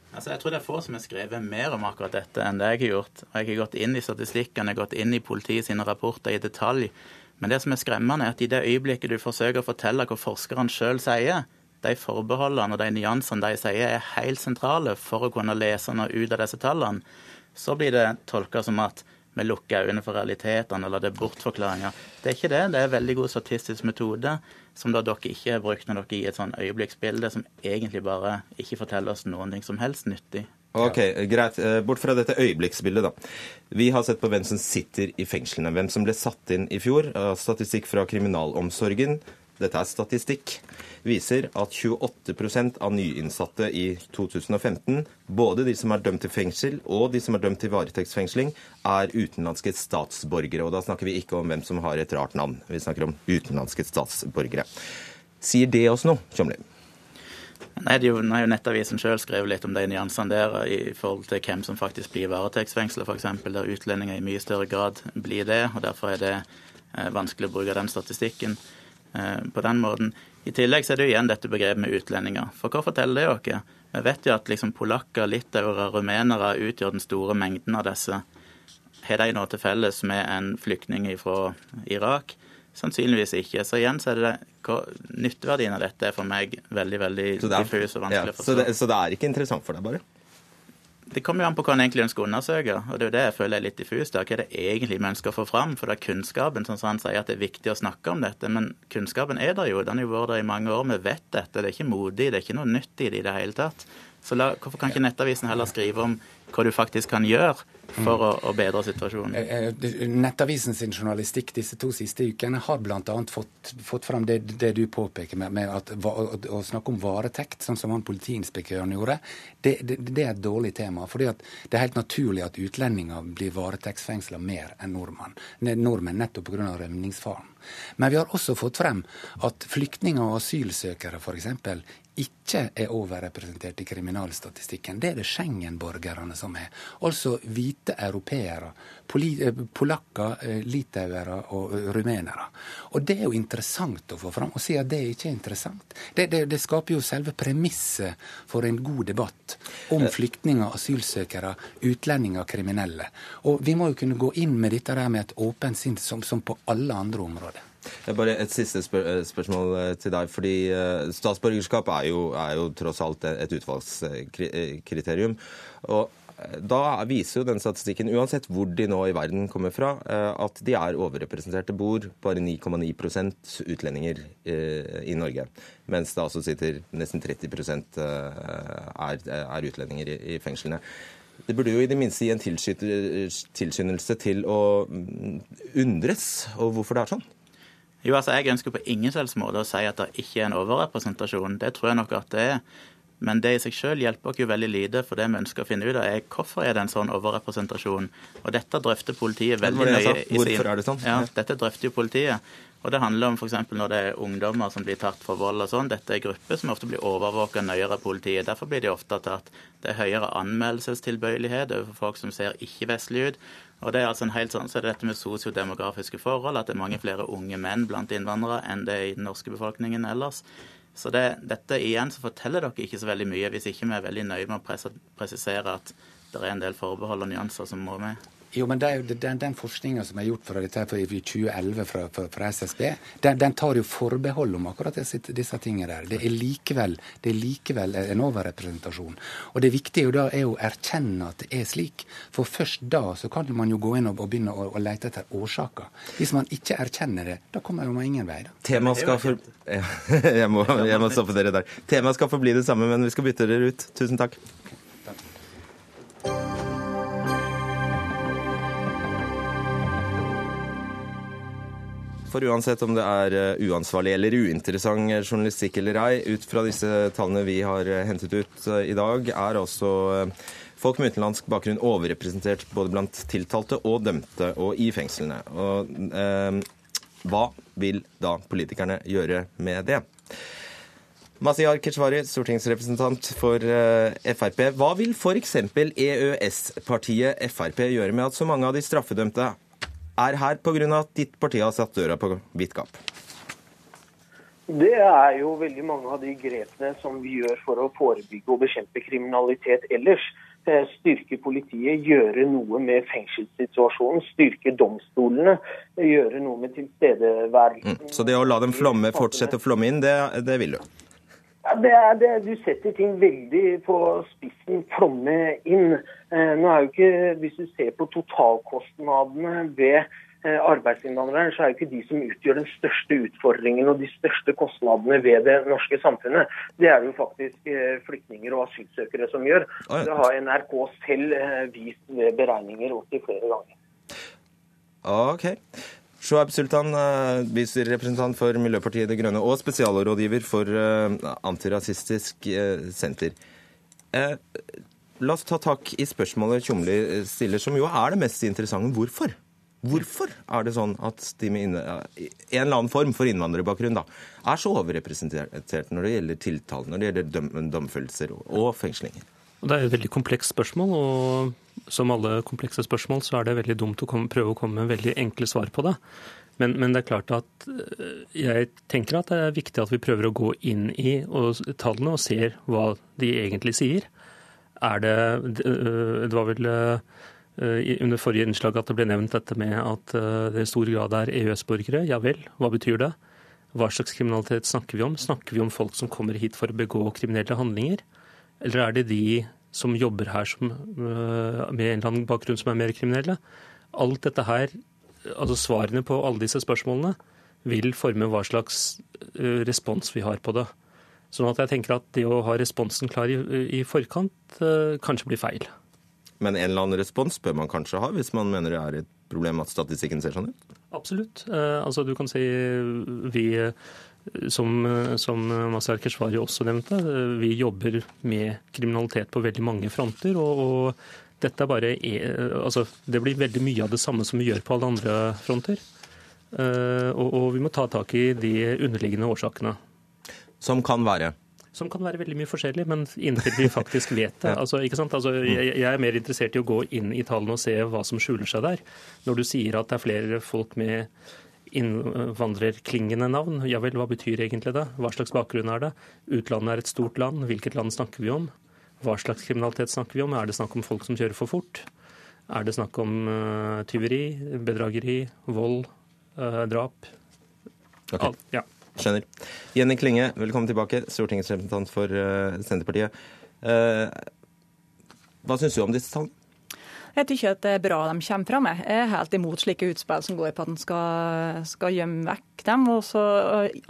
Altså, jeg tror det er få som har skrevet mer om akkurat dette enn det jeg har gjort. Og jeg har gått inn i statistikkene, gått inn i politiet sine rapporter i detalj. Men det som er skremmende, er at i det øyeblikket du forsøker å fortelle hva forskerne sjøl sier, de forbeholdene og de nyansene de sier er helt sentrale for å kunne lese noe ut av disse tallene, så blir det tolka som at vi lukker øynene for realitetene, eller det er bortforklaringer. Det er ikke det. Det er en veldig god statistisk metode. som da dere ikke har brukt når dere gir et sånn øyeblikksbilde som egentlig bare ikke forteller oss noen ting som helst nyttig. Ok, Greit. Eh, bort fra dette øyeblikksbildet, da. Vi har sett på hvem som sitter i fengslene. Hvem som ble satt inn i fjor. Statistikk fra kriminalomsorgen dette er statistikk, viser at 28% av nyinnsatte i 2015, både de som er dømt til fengsel og de som er dømt til varetektsfengsling, er utenlandske statsborgere. Og da snakker vi ikke om hvem som har et rart navn, vi snakker om utenlandske statsborgere. Sier det oss noe, Tjomli? Nei, det er jo, jo Nettavisen sjøl skrevet litt om de nyansene der i forhold til hvem som faktisk blir varetektsfengsla, f.eks. der utlendinger i mye større grad blir det. og Derfor er det eh, vanskelig å bruke den statistikken. Eh, på den måten. I tillegg så er det jo igjen dette begrepet med utlendinger. For hva forteller det dere? Vi vet jo at liksom polakker, litauere, rumenere utgjør den store mengden av disse. Har de noe til felles med en flyktning fra Irak? Sannsynligvis ikke. Så igjen så er det nytteverdien av dette er for meg veldig veldig diffus og vanskelig å forstå. Så det, så det er ikke interessant for deg, bare? Det kommer jo an på hva en egentlig ønsker å undersøke. og Det er jo det jeg føler er litt diffust. Hva er det egentlig vi ønsker å få fram? For det er kunnskapen som han sier at det er viktig å snakke om dette. Men kunnskapen er der jo. Den har vært der i mange år. Vi vet dette. Det er ikke modig, det er ikke noe nytt i det i det hele tatt. Så la, hvorfor kan ikke Nettavisen heller skrive om hva du faktisk kan gjøre for å, å bedre situasjonen? Eh, eh, Nettavisen sin journalistikk disse to siste ukene har bl.a. Fått, fått fram det, det, du påpeker med, med at å, å, snakke om varetekt, sånn som han politiinspektøren gjorde, det, det, det, er et dårlig tema. fordi det er helt naturlig at utlendinger blir varetektsfengsla mer enn nordmenn, nordmenn nettopp pga. rømningsfaren. Men vi har også fått frem at flyktninger og asylsøkere f.eks ikke er overrepresentert i kriminalstatistikken. Det er det Schengen-borgerne som er. Altså hvite europeere, eh, polakker, eh, litauere og eh, rumenere. Og det er jo interessant å få fram. Å si at det ikke er interessant, det, det, det skaper jo selve premisset for en god debatt om flyktninger, asylsøkere, utlendinger, kriminelle. Og vi må jo kunne gå inn med dette der med et åpent sinn, som, som på alle andre områder. Bare et siste spør eh, spørsmål eh, til deg. fordi uh, Statsborgerskap er jo, er jo, tross alt et utvalgskriterium. og da viser jo den statistikken, uansett hvor de nå i verden kommer fra, at de er overrepresenterte. Bor bare 9,9% utlendinger i Norge. Mens det altså sitter nesten 30 er, er utlendinger i fengslene. Det burde jo i det minste gi en tilskyndelse til å mm, undres over hvorfor det er sånn. Jo, altså Jeg ønsker på ingen selvs måte å si at det ikke er en overrepresentasjon. Det tror jeg nok at det er. Men det i seg selv hjelper oss jo veldig lite, for det vi ønsker å finne ut av, er hvorfor er det en sånn overrepresentasjon. Og dette drøfter politiet veldig nøye. Hvorfor er det sånn? Ja, Dette drøfter jo politiet. Og Det handler om f.eks. når det er ungdommer som blir tatt for vold og sånn. Dette er grupper som ofte blir overvåka nøyere av politiet. Derfor blir de ofte tatt. Det er høyere anmeldelsestilbøyelighet overfor folk som ser ikke-vestlige ut. Og det er altså en helt sånn, så er det dette med sosiodemografiske forhold, at det er mange flere unge menn blant innvandrere enn det er i den norske befolkningen ellers. Så det, dette igjen så forteller dere ikke så veldig mye, hvis ikke vi er veldig nøye med å presisere at det er en del forbehold og nyanser som må med. Jo, men det, den, den forskninga som er gjort for dette i 2011 fra, fra, fra SSB, den, den, tar jo forbehold om akkurat disse, disse tingene der. Det er, likevel, det er likevel en overrepresentasjon. Og det viktige jo da er å erkjenne at det er slik. For først da så kan man jo gå inn og, og begynne å, og lete etter årsaker. Hvis man ikke erkjenner det, da kommer man ingen vei. da. Tema skal for... *laughs* jeg, må, jeg må stoppe dere der. Temaet skal forbli det samme, men vi skal bytte dere ut. Tusen takk. For uansett om det er eh, uansvarlig eller uinteressant journalistikk eller ei, ut fra disse tallene vi har eh, hentet ut eh, i dag, er altså folk med utenlandsk bakgrunn overrepresentert både blant tiltalte og dømte og i fengslene. Og, eh, hva vil da politikerne gjøre med det? Masiyar Keshvari, stortingsrepresentant for Frp. Hva vil f.eks. EØS-partiet Frp gjøre med at så mange av de straffedømte er her pga. at ditt parti har satt døra på vidt gap? Det er jo veldig mange av de grepene som vi gjør for å forebygge og bekjempe kriminalitet ellers. Eh, styrke politiet, gjøre noe med fengselssituasjonen, styrke domstolene, gjøre noe med tilstedeværelsen. Mm. Så det å la dem flomme, fortsette å flomme inn, det, det vil du? Ja, det er det. Du setter ting veldig på spissen. Flomme inn. Eh, nå er jo ikke, Hvis du ser på totalkostnadene ved eh, arbeidsinnvandrerne, så er jo ikke de som utgjør den største utfordringen og de største kostnadene ved det norske samfunnet. Det er jo faktisk eh, flyktninger og asylsøkere som gjør. Det har NRK selv eh, vist ved beregninger opptil flere ganger. Ok. Shoaib Sultan, eh, bystyrerepresentant for Miljøpartiet De Grønne og spesialrådgiver for eh, Antirasistisk eh, Senter. Eh, La oss ta tak i spørsmålet Tjomli eh, stiller, som jo er det mest interessante. Hvorfor? Hvorfor er det sånn at de med en eller annen form for innvandrerbakgrunn da, er så overrepresentert når det gjelder tiltale, når det gjelder dom, domfellelser og fengslinger? Det er et veldig komplekst spørsmål, og som alle komplekse spørsmål så er det veldig dumt å komme, prøve å komme med veldig enkle svar på det. Men, men, det er klart at øh, jeg tenker at det er viktig at vi prøver å gå inn i og, tallene og ser hva de egentlig sier. Er det øh, Det var vel øh, under forrige innslag at det ble nevnt dette med at det i stor grad er EØS-borgere. Ja vel, hva betyr det? Hva slags kriminalitet snakker vi om? Snakker vi om folk som kommer hit for å begå kriminelle handlinger? Eller er det de som jobber her som, med en eller annen bakgrunn som er mer kriminelle? Alt dette her, altså Svarene på alle disse spørsmålene vil forme hva slags respons vi har på det. Sånn at jeg tenker at det å ha responsen klar i, i forkant kanskje blir feil. Men en eller annen respons bør man kanskje ha, hvis man mener det er et problem at statistikken ser sånn ut? Absolutt. Eh, altså du kan si vi som, som Masar Keshvari også nevnte, vi jobber med kriminalitet på veldig mange fronter. og, og dette er bare, altså, Det blir veldig mye av det samme som vi gjør på alle andre fronter. Og, og vi må ta tak i de underliggende årsakene. Som kan være? Som kan være veldig mye forskjellig, men inntil vi *laughs* faktisk vet det. Altså, altså, jeg, jeg, er mer interessert i å gå inn i tallene og se hva som skjuler seg der. Når du sier at det er flere folk med innvandrerklingende navn, ja vel, hva betyr egentlig det? Hva slags bakgrunn er det? Utlandet er et stort land, hvilket land snakker vi om? Hva slags kriminalitet snakker vi om? Er det snakk om folk som kjører for fort? Er det snakk om uh, tyveri, bedrageri, vold, uh, drap? Okay. Alt, ja. Skjønner. Jenny Klinge, velkommen tilbake, stortingsrepresentant for uh, Senterpartiet. Hva syns du om disse tallene? Jeg syns det er bra de kommer fram. Jeg er helt imot slike utspill som går på at en skal, skal, gjemme vekk dem, og så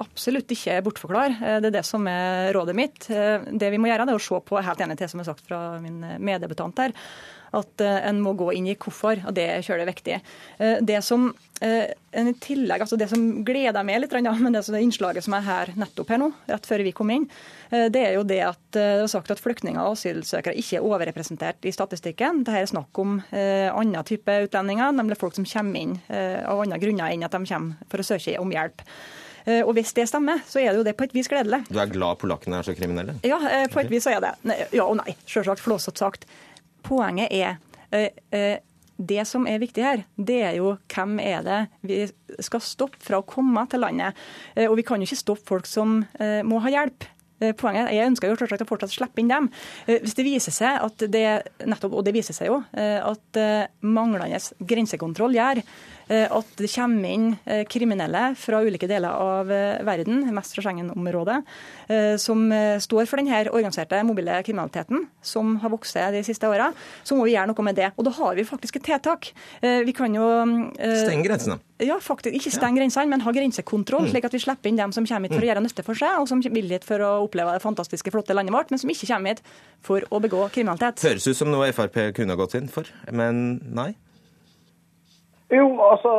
absolutt ikke bortforklare. Det er det som er rådet mitt. Det vi må gjøre, det er å se på, helt enig til det som er sagt fra min meddebutant her, at en må gå inn i hvorfor, og det er kjølig viktig. Det som en i tillegg, altså det som gleder meg litt, men det, det innslaget som er her nettopp her nå, rett før vi kom inn, det er jo det at det er sagt at flyktninger og asylsøkere ikke er overrepresentert i statistikken. Dette er snakk om eh, annen type utlendinger, nemlig folk som kommer inn eh, av andre grunner enn at de kommer for å søke om hjelp. Og Hvis det stemmer, så er det jo det på et vis gledelig. Du er glad polakkene er så kriminelle? Ja, på et vis er det. Ja og nei, selvsagt flåsete sagt. Poenget er det som er viktig her, det er jo hvem er det vi skal stoppe fra å komme til landet. Og vi kan jo ikke stoppe folk som må ha hjelp. Poenget er, Jeg ønsker jo å fortsatt slippe inn dem. Hvis det viser seg at det nettopp, og det viser seg jo, at manglende grensekontroll gjør at det kommer inn kriminelle fra ulike deler av verden, mest fra Schengen-området, som står for denne organiserte mobile kriminaliteten som har vokst de siste åra, så må vi gjøre noe med det. Og da har vi faktisk et tiltak. Vi kan jo Stenge grensene? Ja, faktisk. Ikke stenge grensene, men ha grensekontroll, slik at vi slipper inn dem som kommer hit for å gjøre nytte for seg, og som vil hit for å oppleve det fantastiske, flotte landet vårt, men som ikke kommer hit for å begå kriminalitet. Høres ut som noe Frp kunne ha gått inn for, men nei? Jo, altså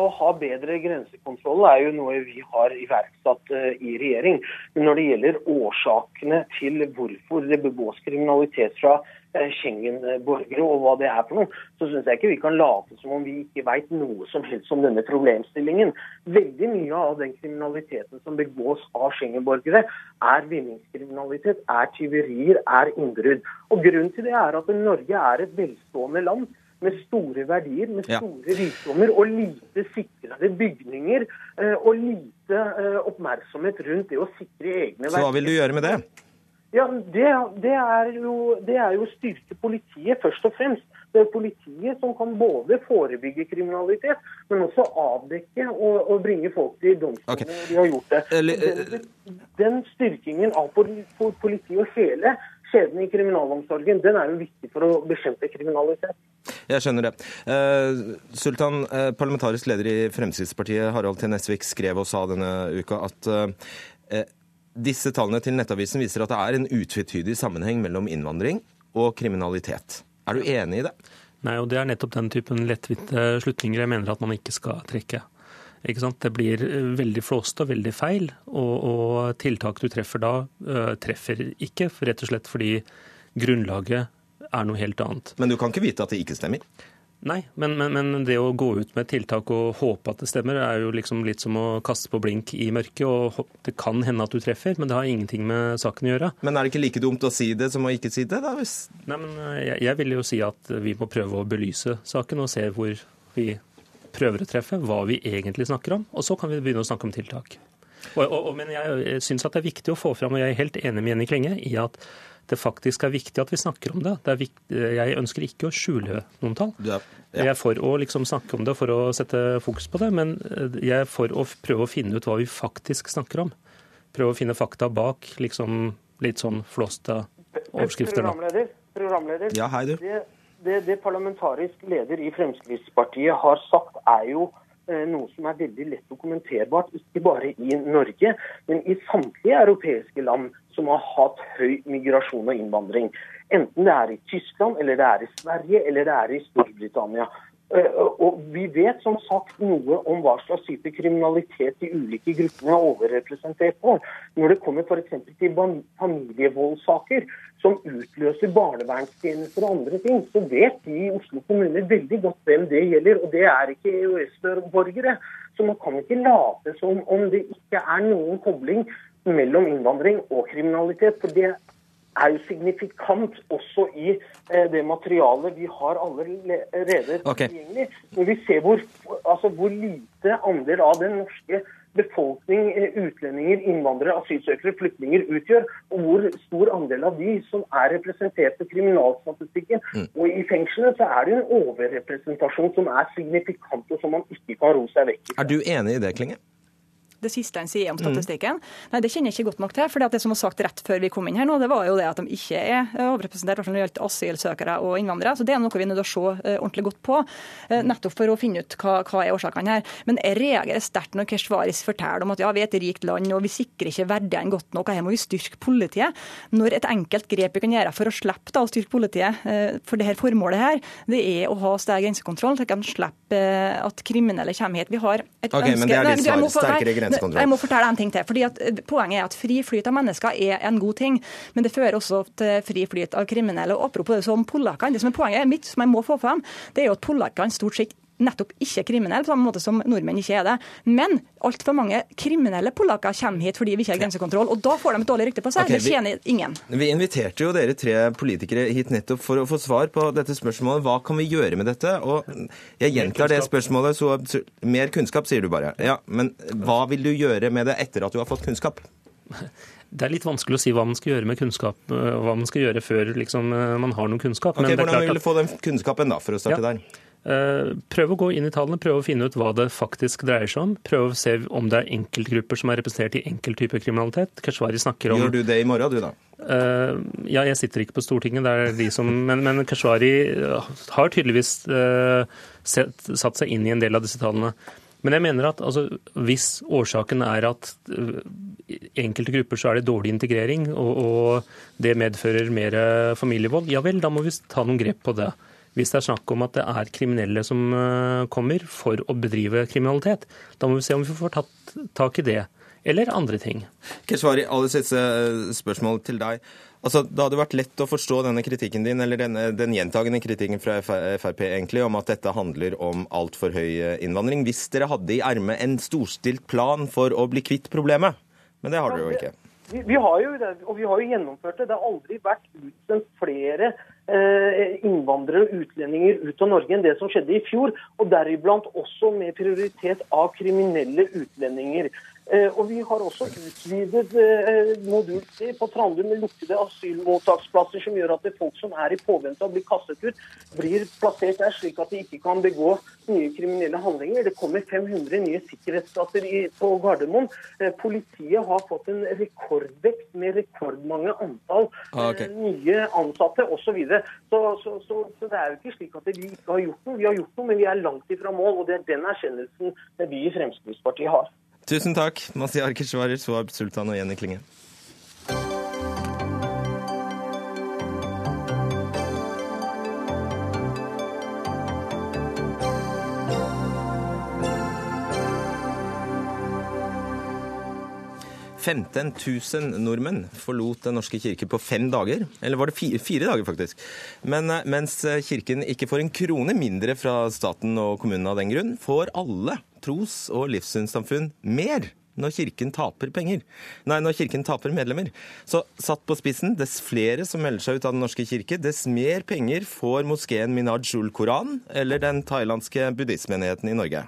Å ha bedre grensekontroll er jo noe vi har iverksatt uh, i regjering. Men når det gjelder årsakene til hvorfor det begås kriminalitet fra uh, Schengen-borgere, og hva det er for noe, så syns jeg ikke vi kan late som om vi ikke veit noe som helst om denne problemstillingen. Veldig mye av den kriminaliteten som begås av Schengen-borgere, er vinningskriminalitet, er tyverier, er innbrudd. Og Grunnen til det er at Norge er et velstående land med store verdier, med store rikdommer og lite sikrede bygninger. Og lite oppmerksomhet rundt det å sikre egne verdier. Så hva vil du gjøre med det? Ja, det, det, er jo, det er jo styrke politiet, først og fremst. Det er politiet som kan både forebygge kriminalitet, men også avdekke og, og bringe folk til domstolene okay. når de har gjort det. Den, den styrkingen av politiet og hele kjeden i kriminalomsorgen den er jo viktig for å bekjempe kriminalitet. Jeg skjønner det. Eh, Sultan, eh, parlamentarisk leder i Fremskrittspartiet, Harald T. Nesvik, skrev og sa denne uka at eh, disse tallene til Nettavisen viser at det er en utvetydig sammenheng mellom innvandring og kriminalitet. Er du enig i det? Nei, og det er nettopp den typen lettvinte slutninger jeg mener at man ikke skal trekke. Det blir eh, veldig flåste og veldig feil, og, og tiltak du treffer da, uh, treffer ikke, rett og slett fordi grunnlaget er noe helt annet. Men du kan ikke vite at det ikke stemmer? Nei, men, men, men, det å gå ut med tiltak og håpe at det stemmer, er jo liksom litt som å kaste på blink i mørket. og Det kan hende at du treffer, men det har ingenting med saken å gjøre. Men er det ikke like dumt å si det som å ikke si det? da? Hvis... Nei, men jeg, jeg vil jo si at vi må prøve å belyse saken og se hvor vi prøver å treffe, hva vi egentlig snakker om. Og så kan vi begynne å snakke om tiltak. Og, og, og, men jeg, syns det er viktig å få fram, og jeg er helt enig med Jenny Klenge i at det faktisk er viktig at vi snakker om det. det viktig, jeg ønsker ikke å skjule noen tall. Ja, ja. Jeg er for å liksom snakke om det for å sette fokus på det, men jeg er for å prøve å finne ut hva vi faktisk snakker om. Prøve å finne fakta bak liksom litt sånn flåste overskrifter. Programleder, programleder. Ja, hei du. Det, det, det parlamentarisk leder i Fremskrittspartiet har sagt, er jo eh, noe som er veldig lett dokumenterbart, ikke bare i Norge, men i samtlige europeiske land som har hatt høy migrasjon og innvandring. Enten det er i Tyskland, eller det er i Sverige, eller det er i Storbritannia. Eh, og Vi vet som sagt noe om hva slags type kriminalitet de ulike gruppene er overrepresentert på. Når det kommer f.eks. til familievoldssaker som utløser barnevernstjenester og andre ting, så vet de i Oslo kommune veldig godt hvem det gjelder. Og det er ikke EØS-borgere. Så man kan ikke late som om det ikke er noen kobling mellom innvandring og kriminalitet. For det er jo signifikant også i eh, det materialet vi har allerede okay. tilgjengelig. Når vi ser hvor, altså hvor lite andel av den norske befolkning, eh, utlendinger, innvandrere, asylsøkere, flyktninger utgjør, og hvor stor andel av de som er representert på kriminalstatistikken. Mm. Og i fengslene så er det en overrepresentasjon som er signifikant, og som man ikke kan ro seg vekk fra. Er du enig i det, Klinge? Det siste han sier om statistikken. Mm. Nei, Det kjenner jeg ikke godt nok til. for Det som var sagt rett før vi kom inn her nå, det var jo det at de ikke er overrepresentert når det gjelder asylsøkere og innvandrere. så Det er noe vi er nødt til å se uh, ordentlig godt på, uh, nettopp for å finne ut hva, hva er årsakene her. Men jeg reagerer sterkt når Keshvaris forteller om at ja, vi er et rikt land og vi sikrer ikke verdiene godt nok, og her må vi styrke politiet. Når et enkelt grep vi kan gjøre for å slippe da, å styrke politiet for det her formålet her, det er å ha sterk grensekontroll, så kan slippe at kriminelle kommer hit. Vi har et okay, ønske Men det er. Sterkere grensekontroll grensekontroll. Jeg må fortelle en ting til. fordi at eh, Poenget er at fri flyt av mennesker er en god ting, men det fører også til fri flyt av kriminelle. Og Apropos det som polakkene, det som er poenget mitt, som jeg må få fram, det er jo at polakkene stort sett nettopp ikke kriminelle, på samme måte som nordmenn ikke er det. Men altfor mange kriminelle polakker kommer hit fordi vi ikke har grensekontroll. Og da får de et dårlig rykte på seg. Okay, det tjener ingen. Vi inviterte jo dere tre politikere hit nettopp for å få svar på dette spørsmålet. Hva kan vi gjøre med dette? Og jeg gjentar det spørsmålet, så mer kunnskap, sier du bare. Ja, Men hva vil du gjøre med det etter at du har fått kunnskap? Det er litt vanskelig å si hva man skal gjøre med kunnskap, hva man skal gjøre før liksom, man har noen kunnskap. Ok, Hvordan vil du få den kunnskapen da, for å starte ja. der? Eh, prøv å gå inn i tallene, prøv å finne ut hva det faktisk dreier seg om. Prøv å se om det er enkeltgrupper som er representert i enkelttyper kriminalitet. Keshvari snakker om Gjør du det i morgen, du da? Uh, ja, jeg sitter ikke på Stortinget, det er de som *laughs* Men, men Keshvari har tydeligvis uh, set, satt seg inn i en del av disse tallene. Men jeg mener at altså, hvis årsaken er at uh, enkelte grupper så er det dårlig integrering, og, og det medfører mer familievold, ja vel, da må vi ta noen grep på det. Hvis det er snakk om at det er kriminelle som eh, kommer for å bedrive kriminalitet, da må vi se om vi får tatt tak i det. Eller andre ting. Keshvari, aller siste eh, spørsmål til deg. Altså, Det hadde vært lett å forstå denne kritikken din, eller denne, den gjentagende kritikken fra Frp egentlig, om at dette handler om altfor høy eh, innvandring, hvis dere hadde i ermet en storstilt plan for å bli kvitt problemet. Men det har dere jo ikke. Vi, vi, har jo det, og vi har jo gjennomført det. Det har aldri vært utsendt flere innvandrere og utlendinger ut av Norge enn det som skjedde i fjor. Og deriblant også med prioritet av kriminelle utlendinger. Eh, og vi har også utvidet eh, modul C på Trandum med lukkede asylmottaksplasser, som gjør at det folk som er i påvente av å bli kastet ut, blir plassert der, slik at de ikke kan begå nye kriminelle handlinger. Det kommer 500 nye sikkerhetsplasser på Gardermoen. Eh, politiet har fått en rekordvekt med rekordmange antall okay. eh, nye ansatte osv. Så, så, så, så det er jo ikke slik at vi ikke har gjort noe. Vi har gjort noe, men vi er langt ifra mål. og Det er den erkjennelsen vi i Fremskrittspartiet har. Tusen takk, Masiar Keshvari, Soab Sultan og Jenny Klinge. «15 000 nordmenn forlot Den norske kirke på fem dager. Eller var det fire, fire dager, faktisk. Men eh, mens eh, kirken ikke får en krone mindre fra staten og kommunen av den grunn, får alle tros- og livssynssamfunn mer når kirken taper penger. Nei, når kirken taper medlemmer. Så satt på spissen, dess flere som melder seg ut av Den norske kirke, dess mer penger får moskeen Minaj ul Koran eller den thailandske buddhistmenigheten i Norge.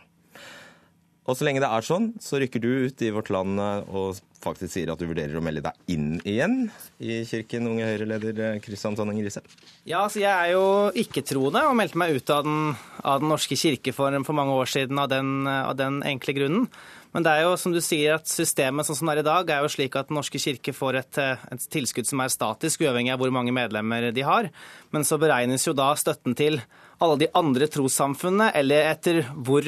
Og så lenge det er sånn, så rykker du ut i vårt land eh, og faktisk sier at du vurderer å melde deg inn igjen i kirken, unge Høyre-leder Kristian Tonning Riise. Ja, altså jeg er jo ikke-troende og meldte meg ut av Den, av den norske kirke for, for mange år siden av den, av den enkle grunnen. Men det er jo som du sier at systemet sånn som det er i dag, er jo slik at Den norske kirke får et, et tilskudd som er statisk, uavhengig av hvor mange medlemmer de har. Men så beregnes jo da støtten til alle de andre trossamfunnene, eller etter hvor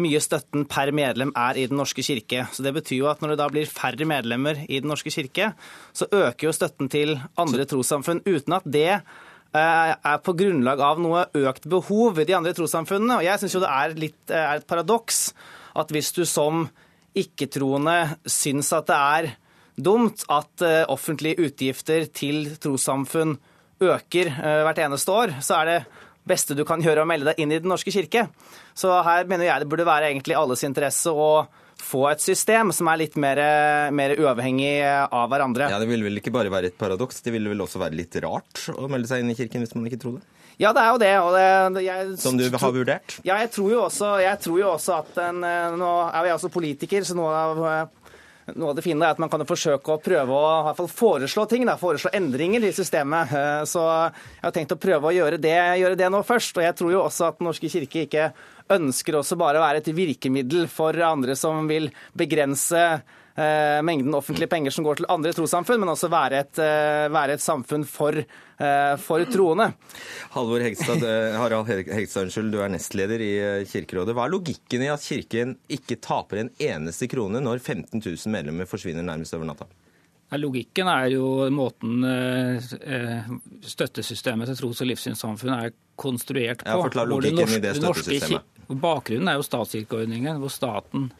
mye støtten per medlem er i Den norske kirke. Så Det betyr jo at når det da blir færre medlemmer i Den norske kirke, så øker jo støtten til andre trossamfunn, uten at det eh, er på grunnlag av noe økt behov i de andre trossamfunnene. Og Jeg syns jo det er, litt, eh, er et paradoks at hvis du som ikke-troende syns at det er dumt at eh, offentlige utgifter til trossamfunn øker hvert eneste år, så er det beste du kan gjøre å melde deg inn i Den norske kirke. Så her mener jeg det burde være egentlig alles interesse å få et system som er litt mer, mer uavhengig av hverandre. Ja, Det ville vel ikke bare være et paradoks, det ville vel også være litt rart å melde seg inn i kirken hvis man ikke tror det? Ja, det er jo det. Og det jeg, Som du har vurdert? Ja, jeg tror jo også, jeg tror jo også at en, Nå er jo jeg også politiker, så noe av noe av det fine er at man kan jo forsøke å prøve å i hvert fall foreslå ting, da, foreslå endringer i systemet. Så jeg har tenkt å prøve å gjøre det, gjøre det nå først. Og jeg tror jo også at Den norske kirke ikke ønsker også bare å være et virkemiddel for andre som vil begrense eh, mengden offentlige penger som går til andre trossamfunn, men også være et, eh, være et samfunn for, eh, for troende. Halvor Hegstad, eh, Harald Hegstad, unnskyld, du er nestleder i eh, Kirkerådet. Hva er logikken i at Kirken ikke taper en eneste krone når 15 000 medlemmer forsvinner nærmest over natta? Logikken er jo måten eh, støttesystemet til tros- og livssynssamfunn er konstruert på. Ja, forklar logikken i det støttesystemet. Bakgrunnen er jo statskirkeordningen, hvor staten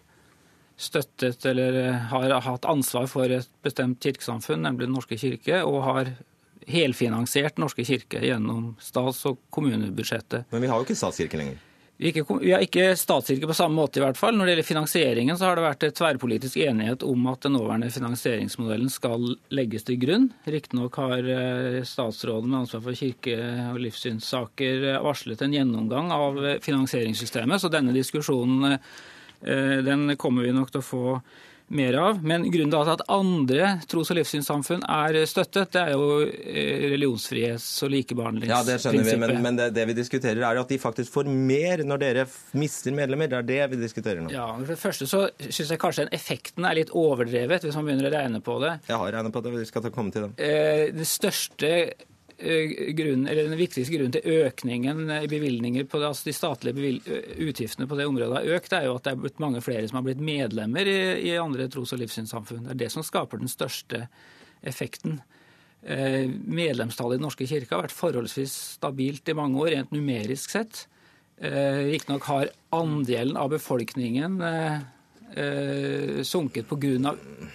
støttet eller eh, har hatt ansvar for et bestemt kirkesamfunn, nemlig Den norske kirke, og har helfinansiert Den norske kirke gjennom stats- og kommunebudsjettet. Men vi har jo ikke statskirke lenger. Vi, ikke, vi har ikke statskirke på samme måte, i hvert fall. Når det gjelder finansieringen, så har det vært et tverrpolitisk enighet om at den nåværende finansieringsmodellen skal legges til grunn. Riktignok har eh, statsråden med ansvar for kirke- og livssynssaker eh, varslet en gjennomgang av finansieringssystemet, så denne diskusjonen den kommer vi nok til å få mer av. Men grunnen til at andre tros- og livssynssamfunn er støttet, det er jo eh, religionsfrihets- og likebehandlingsprinsippet. Ja, det skjønner vi, men, men det, det vi diskuterer er jo at de faktisk får mer når dere mister medlemmer. Det er det vi diskuterer nå. Ja, for det første så syns jeg kanskje den effekten er litt overdrevet, hvis man begynner å regne på det. Jeg har regnet på det, vi skal ta komme til det. Eh, Det største eh, grunnen, eller Den viktigste grunnen til økningen i bevilgninger på det, altså de statlige utgiftene på det området har økt, er jo at det er blitt mange flere som har blitt medlemmer i, i andre tros- og livssynssamfunn. Det er det som skaper den største effekten. Eh, Medlemstallet i Den norske kirke har vært forholdsvis stabilt i mange år, rent numerisk sett. Eh, Riktignok har andelen av befolkningen eh, sunket pga.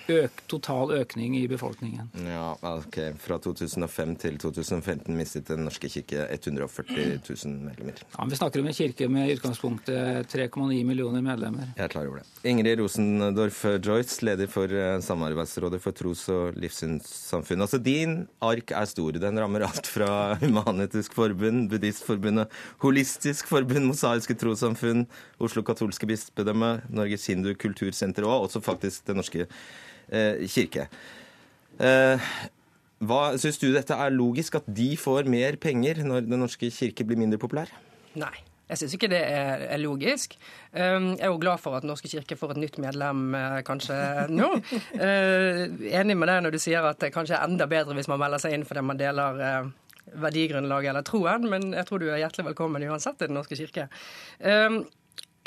Øk, total økning i befolkningen. Ja, ok. Fra 2005 til 2015 mistet Den norske kirke 140 000 medlemmer. Ja, men vi snakker om en kirke med i utgangspunktet 3,9 millioner medlemmer. Jeg er klar over det. Ingrid Rosendorf Joyce, leder for eh, Samarbeidsrådet for tros- og livssynssamfunn. Altså, din ark er stor. Den rammer alt fra Human-Etisk Forbund, Buddhistforbundet, Holistisk Forbund, Mosaiske Trossamfunn, Oslo katolske bispedømme, Norges Hindu kultursenter òg, også faktisk Den norske eh, kirke. Eh, hva Syns du dette er logisk, at de får mer penger når Den norske kirke blir mindre populær? Nei. Jeg syns ikke det er, logisk. Um, jeg er jo glad for at Norske kirke får et nytt medlem uh, kanskje nå. *laughs* Enig med deg når du sier at det kanskje er enda bedre hvis man melder seg inn fordi man deler verdigrunnlaget eller troen, men jeg tror du er hjertelig velkommen uansett i Den norske kirke.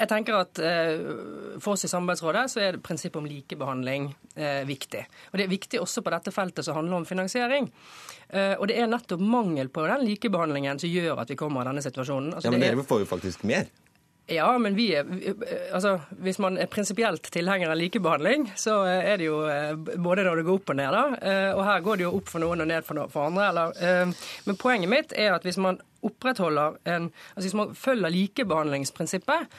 Jeg tenker at eh, For oss i Samarbeidsrådet så er prinsippet om likebehandling eh, viktig. Og Det er viktig også på dette feltet som handler om finansiering. Eh, og Det er nettopp mangel på den likebehandlingen som gjør at vi kommer i denne situasjonen. Altså, ja, Men dere får jo faktisk mer. Ja, men vi er, altså, hvis man er prinsipielt tilhenger av likebehandling, så er det jo både når det går opp og ned. da, Og her går det jo opp for noen og ned for andre. Eller, men poenget mitt er at hvis man opprettholder en, altså hvis man følger likebehandlingsprinsippet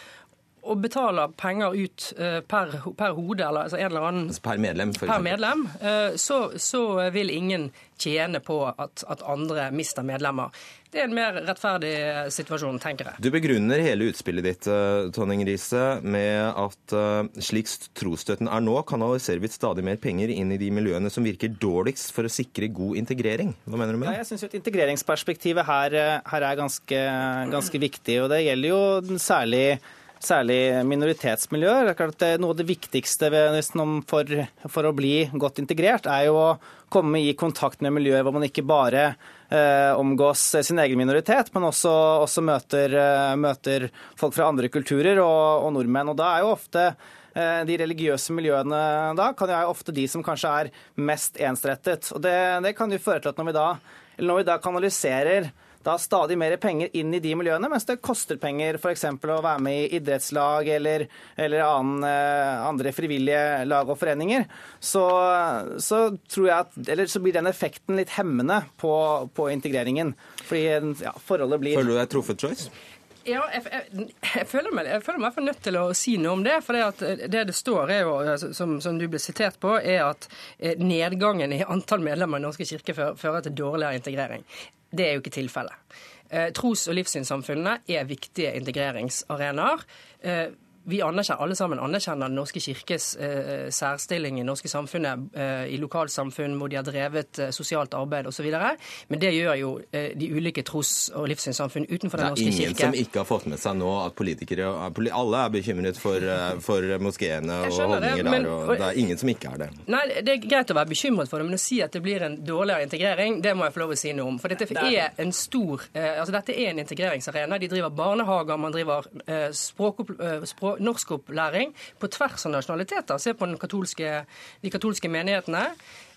og betaler penger ut eh, per, per hode, eller altså en eller annen altså Per medlem, for per medlem eh, så, så, vil ingen tjene på at, at, andre mister medlemmer. Det er en mer rettferdig eh, situasjon, tenker jeg. Du begrunner hele utspillet ditt Tonning Riise, med at slik trosstøtten er nå, kanaliserer vi stadig mer penger inn i de miljøene som virker dårligst for å sikre god integrering. Hva mener du med det? Ja, jeg syns integreringsperspektivet her, her er ganske, ganske viktig. og Det gjelder jo særlig særlig minoritetsmiljøer. Det er noe av det viktigste for, å bli godt integrert, er jo å komme i kontakt med miljøer hvor man ikke bare eh, omgås sin egen minoritet, men også, også møter, eh, møter, folk fra andre kulturer og, og, nordmenn. Og da er jo ofte eh, de religiøse miljøene da, kan jo være ofte de som kanskje er mest ensrettet. Og det, det kan jo føre til at når vi da, når vi da kanaliserer da stadig mer penger inn i de miljøene, mens det koster penger f.eks. å være med i idrettslag eller, eller annen, eh, andre frivillige lag og foreninger, så, så, tror jeg at, eller så blir den effekten litt hemmende på, på integreringen. Fordi ja, forholdet blir Føler du deg truffet, Joyce? Ja, jeg, jeg, jeg, føler meg, jeg føler meg nødt til å si noe om det. For det, det det står, er jo, altså, som, som, du ble sitert på, er at eh, nedgangen i antall medlemmer i Norske kirke fører til dårligere integrering. Det er jo ikke tilfellet. Eh, tros- og livssynssamfunnene er viktige integreringsarenaer. Vi anerkjenner, alle sammen anerkjenner Den norske kirkes eh, særstilling i det norske samfunnet, eh, i lokalsamfunn hvor de har drevet eh, sosialt arbeid osv. Men det gjør jo eh, de ulike tros- og livssynssamfunn utenfor Den norske kirke. Det er ingen kirke. som ikke har fått med seg nå at politikere Alle er bekymret for, eh, for moskeene og holdninger der, og det er ingen som ikke er det. Nei, Det er greit å være bekymret for det, men å si at det blir en dårligere integrering, det må jeg få lov å si noe om. For dette er en stor eh, altså Dette er en integreringsarena. De driver barnehager, man driver språk, språk norskopplæring på tvers av nasjonaliteter. Se på katolske, de katolske menighetene.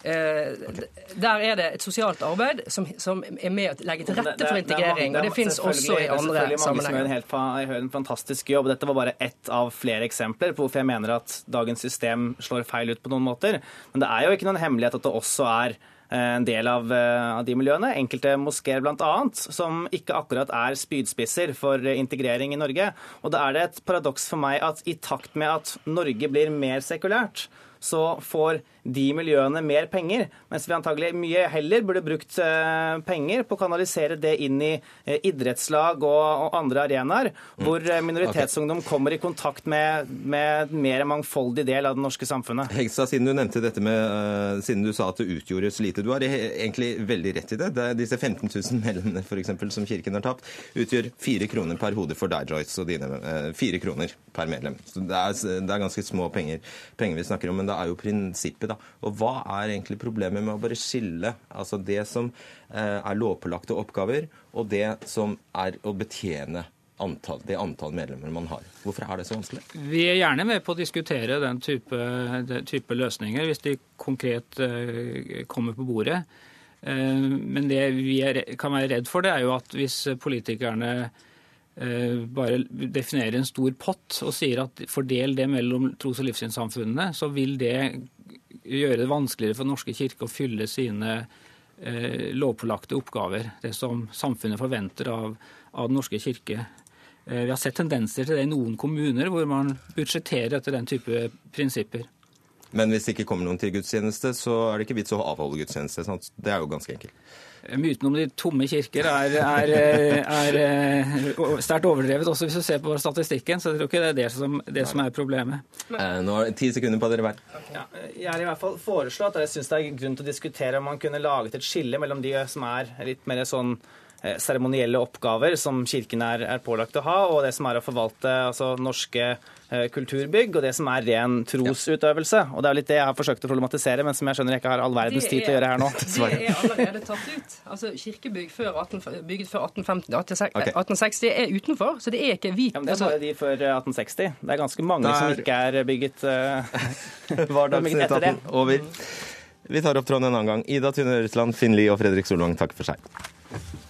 Okay. der er det et sosialt arbeid som, som, er med å legge til rette for integrering. og Det finnes også i andre sammenhenger. Det er mange som gjør en, en fantastisk jobb. Dette var bare ett av flere eksempler på hvorfor jeg mener at dagens system slår feil ut på noen måter. Men det er jo ikke noen hemmelighet at det også er Eh, en del eh, av de miljøene. Enkelte moskeer bl.a. som ikke akkurat er spydspisser for integrering i Norge. Og da er det et paradoks for meg at i takt med at Norge blir mer sekulært, så får de miljøene mer penger, mens vi antagelig mye heller burde brukt eh, penger på å kanalisere det inn i eh, idrettslag og, andre arenaer, mm. hvor eh, minoritetsungdom kommer i kontakt med, med mer mangfoldig del av det norske samfunnet. Hegstad, siden du nevnte dette med, siden du sa at det utgjorde så lite, du har egentlig veldig rett i det. det er disse 15 000 medlemmene for eksempel, som Kirken har tapt, utgjør fire kroner per hode for deg, Joyce, og dine fire kroner per medlem. Så det er, det er ganske små penger, penger vi snakker om, men det er jo prinsippet, da. Og hva er egentlig problemet med å bare skille altså det som eh, er lovpålagte oppgaver, og det som er å betjene antall, det antall medlemmer man har. Hvorfor er det så vanskelig? Vi er gjerne med på å diskutere den type, den type løsninger, hvis de konkret uh, kommer på bordet. Uh, men det vi er, kan være redd for, det er jo at hvis politikerne bare definerer en stor pott og sier at fordel det mellom tros- og livssynssamfunnene, så vil det gjøre det vanskeligere for Den Norske kirke å fylle sine eh, lovpålagte oppgaver, det som samfunnet forventer av, av Den norske kirke. Eh, vi har sett tendenser til det i noen kommuner, hvor man budsjetterer etter den type prinsipper. Men hvis det ikke kommer noen til gudstjeneste, så er det ikke vits å avholde gudstjeneste. Sant? Det er jo ganske enkelt. Myten om de tomme kirker er, er, er, er sterkt overdrevet, også hvis du ser på statistikken. Så jeg tror ikke det er det som, det som er problemet. Eh, nå har ti sekunder på dere hver. Ja, jeg har i hvert fall foreslått, og jeg syns det er grunn til å diskutere om man kunne laget et skille mellom de som er litt mer sånn eh, seremonielle oppgaver som Kirken er, er, pålagt å ha, og det som er å forvalte altså, norske eh, kulturbygg, og det som er ren trosutøvelse. Og Det er litt det jeg har forsøkt å problematisere, men som jeg skjønner jeg ikke har all verdens tid til å gjøre her nå. *laughs* Det er allerede tatt ut. Altså, Kirkebygg før 18, bygget før 1850, 1860 er utenfor, så det er ikke hvit. Ja, men det er altså, bare de før 1860. Det er ganske mange Der. som ikke er bygget, *laughs* uh, Var *laughs* etter det. Over. Vi tar opp tråden en annen gang. Ida Tune Øretsland, Finn Lie og Fredrik Solvang takker for seg.